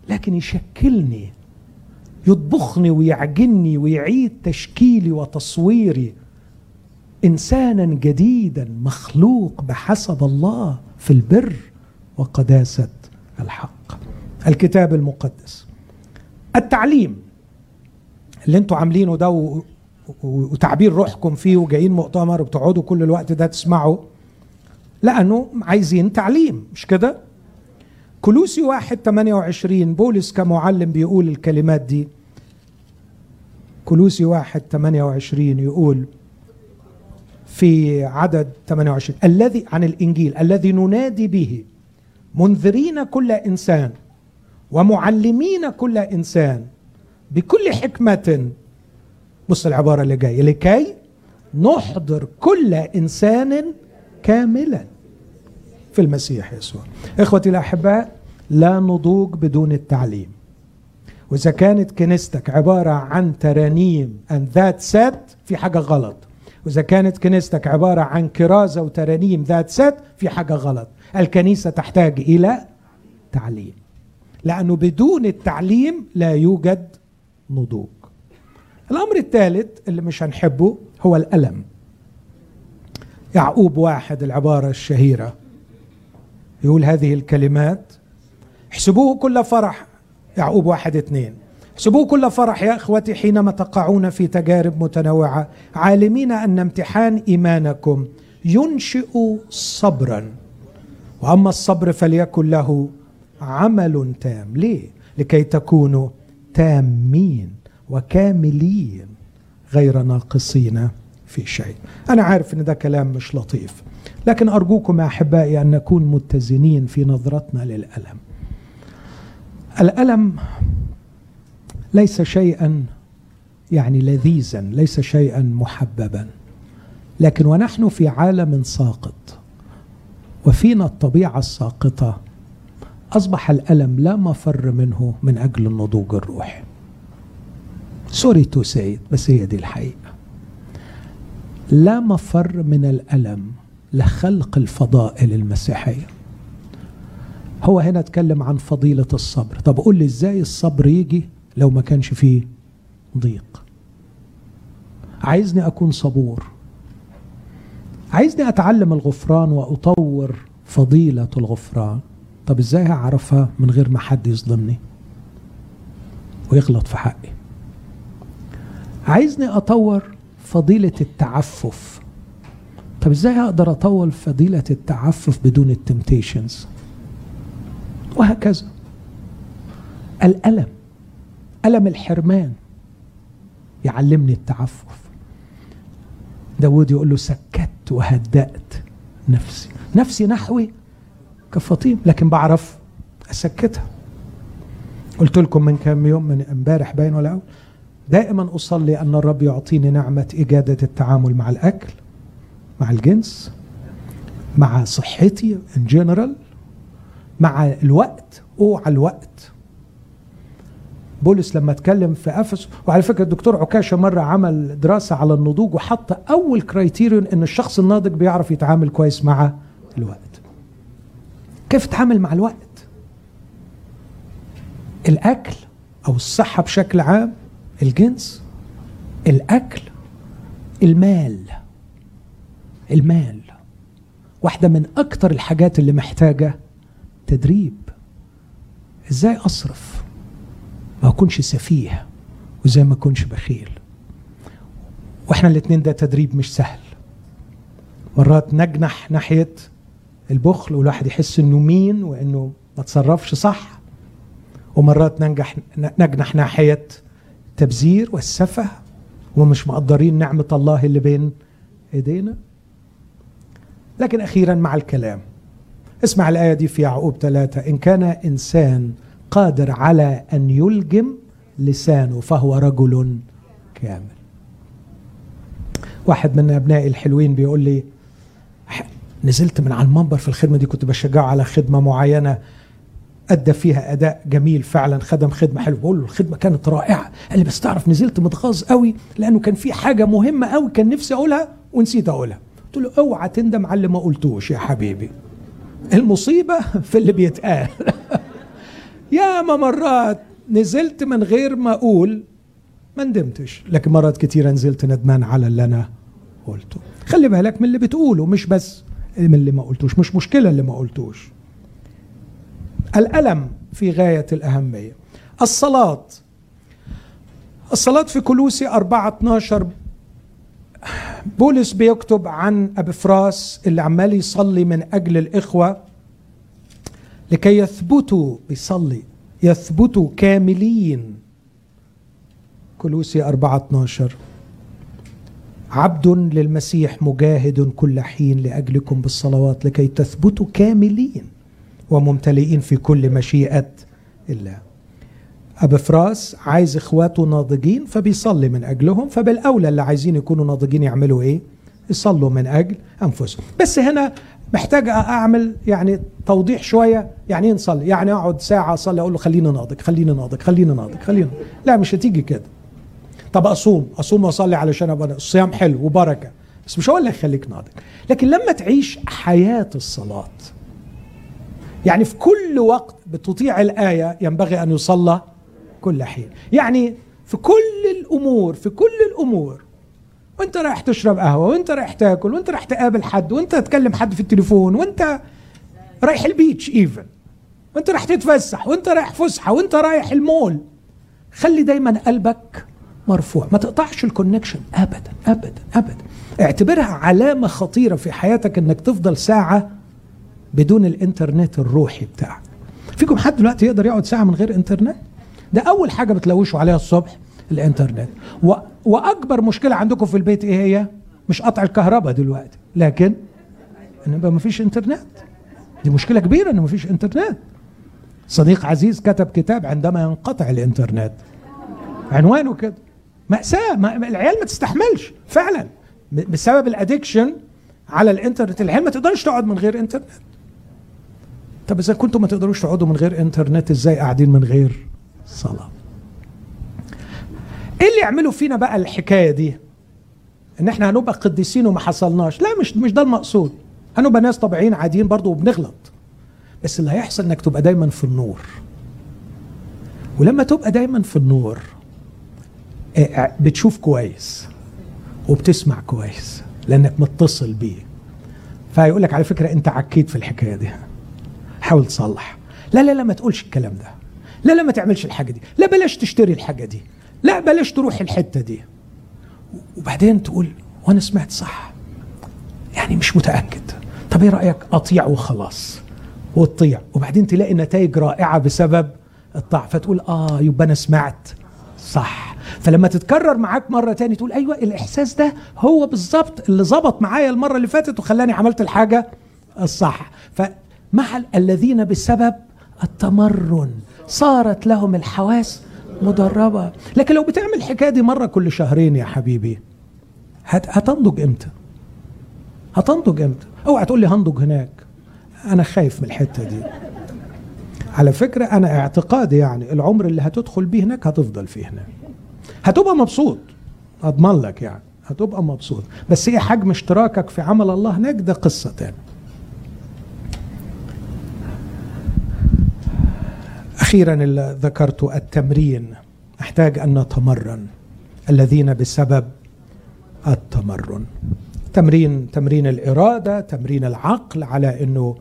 لكن يشكلني يطبخني ويعجني ويعيد تشكيلي وتصويري. إنسانا جديدا مخلوق بحسب الله في البر وقداسة الحق. الكتاب المقدس. التعليم اللي أنتوا عاملينه ده وتعبير روحكم فيه وجايين مؤتمر وبتقعدوا كل الوقت ده تسمعوا لأنه عايزين تعليم مش كده؟ كلوسي واحد 28 بولس كمعلم بيقول الكلمات دي. كلوسي واحد 28 يقول في عدد 28 الذي عن الإنجيل الذي ننادي به منذرين كل إنسان ومعلمين كل إنسان بكل حكمة بص العبارة اللي جاية. لكي نحضر كل إنسان كاملا في المسيح يسوع. إخوتي الأحباء لا نضوج بدون التعليم. وإذا كانت كنيستك عبارة عن ترانيم and that said في حاجة غلط. وإذا كانت كنيستك عبارة عن كرازة وترانيم ذات said في حاجة غلط. الكنيسة تحتاج إلى تعليم. لأنه بدون التعليم لا يوجد نضوج. الأمر الثالث اللي مش هنحبه هو الألم. يعقوب واحد العبارة الشهيرة. يقول هذه الكلمات احسبوه كل فرح. يعقوب واحد اثنين احسبوه كل فرح يا إخوتي حينما تقعون في تجارب متنوعة. عالمين أن امتحان إيمانكم ينشئ صبرا. وأما الصبر فليكن له عمل تام. ليه؟ لكي تكونوا تامين. وكاملين غير ناقصين في شيء. أنا عارف إن ده كلام مش لطيف لكن أرجوكم يا أحبائي أن نكون متزنين في نظرتنا للألم. الألم ليس شيئا يعني لذيذا ليس شيئا محببا لكن ونحن في عالم ساقط وفينا الطبيعة الساقطة أصبح الألم لا مفر منه من أجل النضوج الروحي. sorry to say it بس هي دي الحقيقة. لا مفر من الألم لخلق الفضائل المسيحية. هو هنا اتكلم عن فضيلة الصبر. طب قول لي إزاي الصبر يجي لو ما كانش فيه ضيق؟ عايزني أكون صبور. عايزني أتعلم الغفران وأطور فضيلة الغفران. طب إزاي هعرفها من غير ما حد يظلمني ويغلط في حقي؟ عايزني أطور فضيلة التعفف. طب إزاي أقدر أطور فضيلة التعفف بدون التمتيشنز؟ وهكذا. الألم ألم الحرمان يعلمني التعفف. داود يقول له سكت وهدأت نفسي. نفسي نحوي كفطيم لكن بعرف أسكتها. قلت لكم من كام يوم من امبارح باين ولا أول؟ دائما أصلي أن الرب يعطيني نعمة إجادة التعامل مع الأكل مع الجنس مع صحتي in general مع الوقت اوعى الوقت. بولس لما اتكلم في افس وعلى فكرة الدكتور عكاشة مرة عمل دراسة على النضوج وحط أول criterion إن الشخص الناضج بيعرف يتعامل كويس مع الوقت. كيف تتعامل مع الوقت؟ الأكل أو الصحة بشكل عام؟ الجنس الأكل المال. المال واحدة من أكتر الحاجات اللي محتاجة تدريب. إزاي أصرف؟ ما أكونش سفيه وزي ما أكونش بخيل. وإحنا الاثنين ده تدريب مش سهل. مرات نجنح ناحية البخل والواحد يحس إنه مين وإنه ما تصرفش صح. ومرات ننجح نجنح ناحية التبذير والسفه ومش مقدرين نعمة الله اللي بين ايدينا. لكن أخيرا مع الكلام اسمع الآية دي في يعقوب ثلاثة إن كان إنسان قادر على أن يلجم لسانه فهو رجل كامل. واحد من أبنائي الحلوين بيقول لي نزلت من على المنبر في الخدمة دي كنت بشجعه على خدمة معينة أدى فيها أداء جميل فعلا خدم خدمة حلوة. بقول له الخدمة كانت رائعة. قال لي بس تعرف نزلت متغاظ قوي لأنه كان في حاجة مهمة قوي كان نفسي أقولها ونسيت أقولها. قلت له أوعى تندم على اللي ما قلتوش يا حبيبي. المصيبة في اللي بيتقال. ياما مرات نزلت من غير ما أقول ما ندمتش لكن مرات كتيرة نزلت ندمان على اللي أنا قلته. خلي بالك من اللي بتقوله مش بس من اللي ما قلتوش مش مشكلة اللي ما قلتوش. الألم في غاية الأهمية. الصلاة. الصلاة في كلوسي 4 12 بولس بيكتب عن أبفراس اللي عمال يصلي من أجل الإخوة لكي يثبتوا بيصلي يثبتوا كاملين. كلوسي 4 12 عبد للمسيح مجاهد كل حين لأجلكم بالصلوات لكي تثبتوا كاملين. وممتلئين في كل مشيئة الله. أبا فراس عايز إخواته ناضجين فبيصلي من أجلهم فبالأولى اللي عايزين يكونوا ناضجين يعملوا إيه؟ يصلوا من أجل أنفسهم. بس هنا محتاج أعمل يعني توضيح شوية. يعني إيه نصلي؟ يعني أقعد ساعة أصلي أقول له خلينا ناضج خلينا ناضج خلينا ناضج خلينا لا مش هتيجي كده. طب أصوم؟ أصوم وأصلي علشان أبقى الصيام حلو وبركة. بس مش هو اللي هيخليك ناضج. لكن لما تعيش حياة الصلاة يعني في كل وقت بتطيع الآية ينبغي أن يصلى كل حين. يعني في كل الأمور في كل الأمور وانت رايح تشرب قهوة وانت رايح تاكل وانت رايح تقابل حد وانت تكلم حد في التليفون وانت رايح البيتش ايفن وانت رايح تتفسح وانت رايح فسحة وانت رايح المول. خلي دايما قلبك مرفوع ما تقطعش الكونكشن ابدا ابدا ابدا. اعتبرها علامة خطيرة في حياتك إنك تفضل ساعة بدون الإنترنت الروحي بتاعك. فيكم حد دلوقتي يقدر يقعد ساعة من غير إنترنت؟ ده أول حاجة بتلوشوا عليها الصبح الإنترنت. و... وأكبر مشكلة عندكم في البيت إيه هي؟ مش قطع الكهرباء دلوقتي لكن إن يبقى ما فيش إنترنت. دي مشكلة كبيرة إن ما فيش إنترنت. صديق عزيز كتب كتاب عندما ينقطع الإنترنت. عنوانه كده. مأساة. ما العيال ما تستحملش. فعلا. بسبب الادكشن على الإنترنت. العيال ما تقدرش تقعد من غير إنترنت. طب إذا كنتم ما تقدروش تقعدوا من غير إنترنت إزاي قاعدين من غير صلاة؟ إيه اللي يعملوا فينا بقى الحكاية دي؟ إن إحنا هنبقى قديسين وما حصلناش. لا مش مش ده المقصود. هنبقى ناس طبيعيين عاديين برضه وبنغلط. بس اللي هيحصل إنك تبقى دايما في النور. ولما تبقى دايما في النور بتشوف كويس وبتسمع كويس لأنك متصل بيه. فيقول لك على فكرة أنت عكيت في الحكاية دي. حاول تصلح. لا لا لا ما تقولش الكلام ده. لا لا ما تعملش الحاجة دي. لا بلاش تشتري الحاجة دي. لا بلاش تروح الحتة دي. وبعدين تقول وأنا سمعت صح. يعني مش متأكد. طب إيه رأيك؟ أطيع وخلاص. وتطيع. وبعدين تلاقي نتائج رائعة بسبب الطاعه فتقول آه يبقى أنا سمعت صح. فلما تتكرر معاك مرة تاني تقول أيوة الإحساس ده هو بالظبط اللي ظبط معايا المرة اللي فاتت وخلاني عملت الحاجة الصح. فمع الذين بسبب التمرن. صارت لهم الحواس مدربة. لكن لو بتعمل الحكاية دي مرة كل شهرين يا حبيبي هت... هتنضج إمتى؟ هتنضج إمتى؟ أوعى تقول لي هنضج هناك. أنا خايف من الحتة دي. على فكرة أنا اعتقادي يعني العمر اللي هتدخل بيه هناك هتفضل فيه هناك. هتبقى مبسوط. أضمن لك يعني. هتبقى مبسوط. بس إيه حجم اشتراكك في عمل الله هناك؟ ده قصة تاني أخيرا اللي ذكرته التمرين. نحتاج أن نتمرن. الذين بسبب التمرن. تمرين تمرين الإرادة تمرين العقل على إنه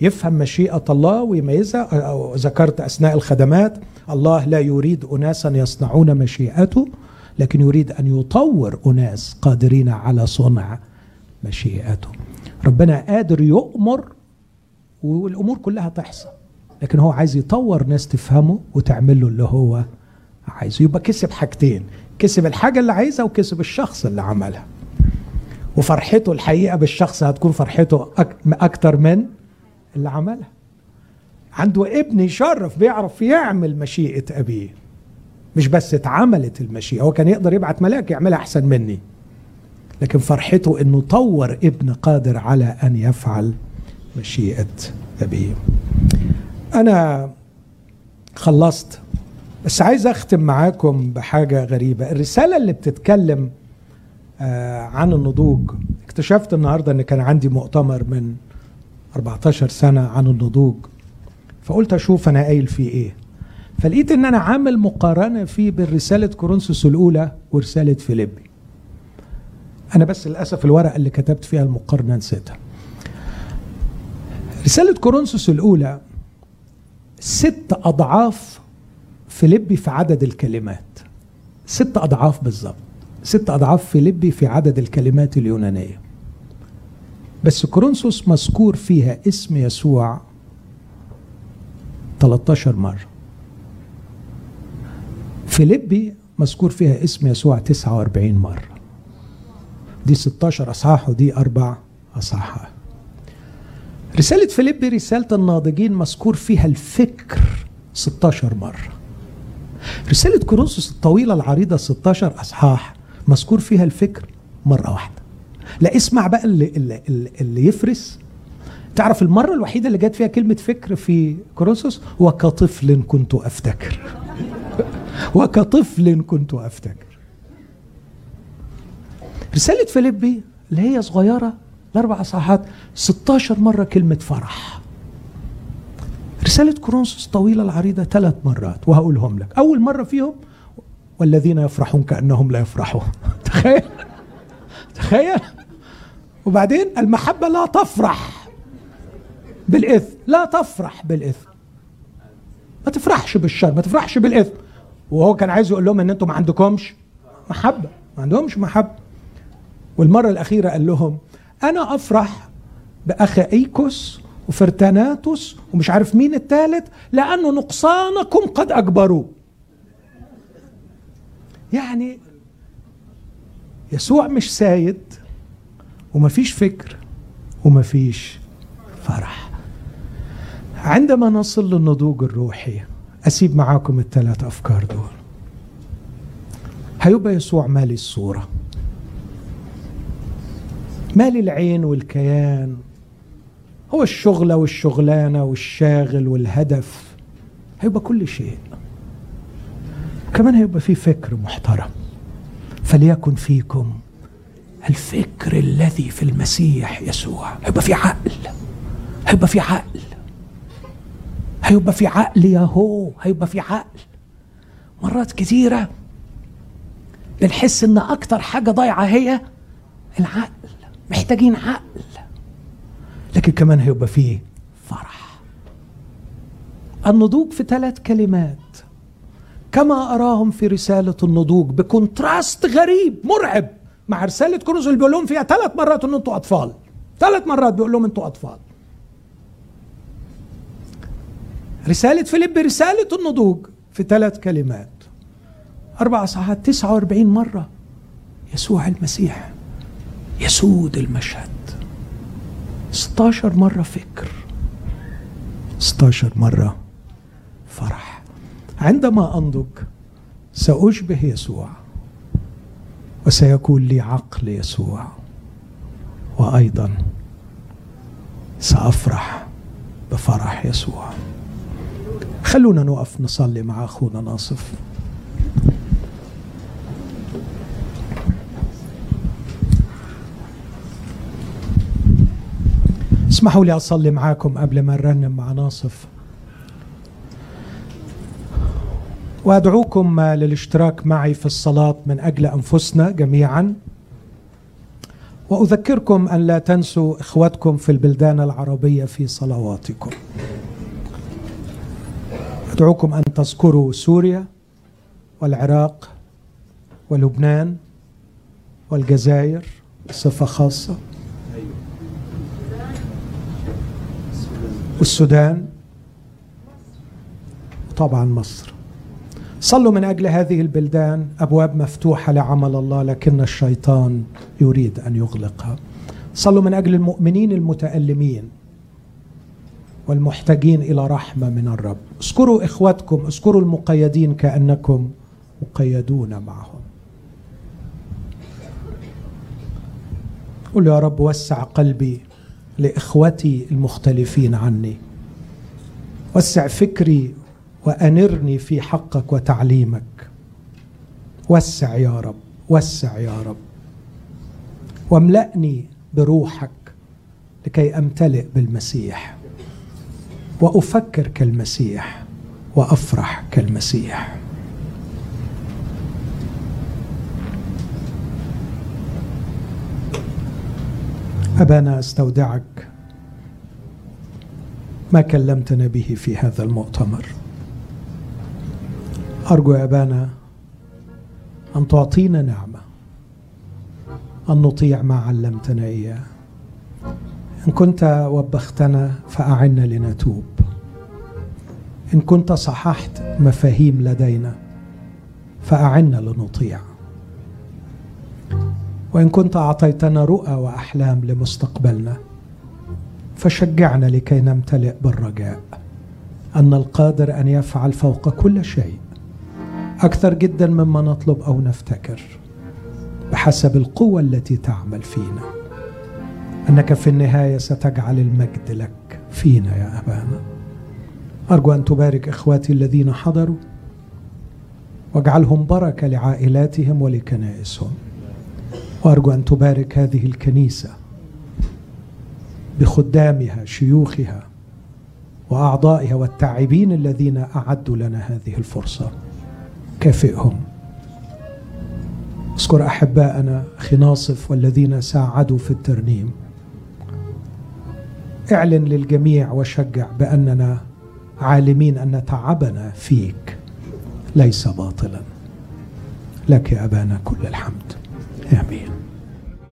يفهم مشيئة الله ويميزها. ذكرت أثناء الخدمات الله لا يريد اناسا يصنعون مشيئته لكن يريد أن يطور أناس قادرين على صنع مشيئته. ربنا قادر يؤمر والأمور كلها تحصل لكن هو عايز يطور ناس تفهمه وتعمل له اللي هو عايزه. يبقى كسب حاجتين كسب الحاجة اللي عايزها وكسب الشخص اللي عملها. وفرحته الحقيقة بالشخص هتكون فرحته أكتر من اللي عملها. عنده ابن يشرف بيعرف يعمل مشيئة أبيه. مش بس اتعملت المشيئة هو كان يقدر يبعت ملاك يعملها أحسن مني. لكن فرحته إنه طور ابن قادر على أن يفعل مشيئة أبيه. أنا خلصت. بس عايز أختم معاكم بحاجة غريبة. الرسالة اللي بتتكلم آه عن النضوج. اكتشفت النهارده إن كان عندي مؤتمر من 14 سنة عن النضوج. فقلت أشوف أنا قايل فيه إيه. فلقيت إن أنا عامل مقارنة فيه بين رسالة كورنثوس الأولى ورسالة فيليبي. أنا بس للأسف الورقة اللي كتبت فيها المقارنة نسيتها. رسالة كورنثوس الأولى ست أضعاف فيليبي في عدد الكلمات. ست أضعاف بالظبط ست أضعاف فيليبي في عدد الكلمات اليونانية. بس كورنثوس مذكور فيها اسم يسوع 13 مرة. فيليبي مذكور فيها اسم يسوع 49 مرة. دي 16 أصحاح ودي أربع أصحاح. رسالة فيليبي رسالة الناضجين مذكور فيها الفكر 16 مرة. رسالة كورنثوس الطويلة العريضة 16 أصحاح مذكور فيها الفكر مرة واحدة. لا اسمع بقى اللي, اللي, اللي يفرس. تعرف المرة الوحيدة اللي جت فيها كلمة فكر في كورنثوس؟ وكطفل كنت أفتكر. وكطفل كنت أفتكر. رسالة فيليبي اللي هي صغيرة الأربع أصحاحات 16 مرة كلمة فرح. رسالة كورنثوس طويلة العريضة ثلاث مرات وهقولهم لك. أول مرة فيهم والذين يفرحون كأنهم لا يفرحون. تخيل تخيل. وبعدين المحبة لا تفرح بالإثم. لا تفرح بالإثم. ما تفرحش بالشر ما تفرحش بالإثم. وهو كان عايز يقول لهم إن أنتم ما عندكمش محبة. ما عندهمش محبة. والمرة الأخيرة قال لهم أنا أفرح بأخائيكوس وفرتاناتوس ومش عارف مين الثالث لأنه نقصانكم قد أجبروا يعني يسوع مش سايد ومفيش فكر ومفيش فرح. عندما نصل للنضوج الروحي أسيب معاكم الثلاث أفكار دول. هيبقى يسوع مالي الصورة. مالي العين والكيان؟ هو الشغلة والشغلانة والشاغل والهدف. هيبقى كل شيء. كمان هيبقى في فكر محترم. فليكن فيكم الفكر الذي في المسيح يسوع. هيبقى في عقل. هيبقى في عقل. هيبقى في عقل يا هو. هيبقى في عقل. مرات كثيرة بنحس إن أكتر حاجة ضايعة هي العقل. محتاجين عقل. لكن كمان هيبقى فيه فرح. النضوج في ثلاث كلمات. كما أراها في رسالة النضوج ب contrast غريب مرعب مع رسالة كورنثوس اللي بيقول لهم فيها ثلاث مرات ان أنتوا أطفال. ثلاث مرات بيقول لهم أنتوا أطفال. رسالة فيلبي رسالة النضوج في ثلاث كلمات. أربع إصحاحات 49 مرة. يسوع المسيح. يسود المشهد. 16 مرة فكر. 16 مرة فرح. عندما أنضج سأشبه يسوع وسيكون لي عقل يسوع وأيضا سأفرح بفرح يسوع. خلونا نقف نصلي مع أخونا ناصف. اسمحوا لي أصلي معاكم قبل ما نرنم مع ناصف. وأدعوكم للاشتراك معي في الصلاة من أجل أنفسنا جميعا. وأذكركم أن لا تنسوا إخوتكم في البلدان العربية في صلواتكم. أدعوكم أن تذكروا سوريا والعراق ولبنان والجزائر بصفة خاصة. والسودان وطبعا مصر. صلوا من أجل هذه البلدان أبواب مفتوحة لعمل الله لكن الشيطان يريد أن يغلقها. صلوا من أجل المؤمنين المتألمين والمحتاجين إلى رحمة من الرب. اذكروا إخوتكم اذكروا المقيدين كأنكم مقيدون معهم. قل يا رب وسع قلبي لإخوتي المختلفين عني. وسع فكري وأنرني في حقك وتعليمك. وسع يا رب وسع يا رب. واملأني بروحك لكي أمتلئ بالمسيح. وأفكر كالمسيح وأفرح كالمسيح. أبانا أستودعك. ما كلمتنا به في هذا المؤتمر. أرجو يا أبانا أن تعطينا نعمة أن نطيع ما علمتنا إياه. إن كنت وبختنا فأعنا لنتوب. إن كنت صححت مفاهيم لدينا فأعنا لنطيع. وإن كنت أعطيتنا رؤى وأحلام لمستقبلنا فشجعنا لكي نمتلئ بالرجاء أن القادر أن يفعل فوق كل شيء أكثر جدا مما نطلب أو نفتكر بحسب القوة التي تعمل فينا. أنك في النهاية ستجعل المجد لك فينا يا أبانا. أرجو أن تبارك إخواتي الذين حضروا واجعلهم بركة لعائلاتهم ولكنائسهم. وارجو أن تبارك هذه الكنيسة بخدامها شيوخها وأعضائها والتاعبين الذين أعدوا لنا هذه الفرصة. كافئهم. أذكر أحباءنا أخي ناصف والذين ساعدوا في الترنيم. اعلن للجميع وشجع بأننا عالمين أن تعبنا فيك. ليس باطلا. لك يا أبانا كل الحمد. امين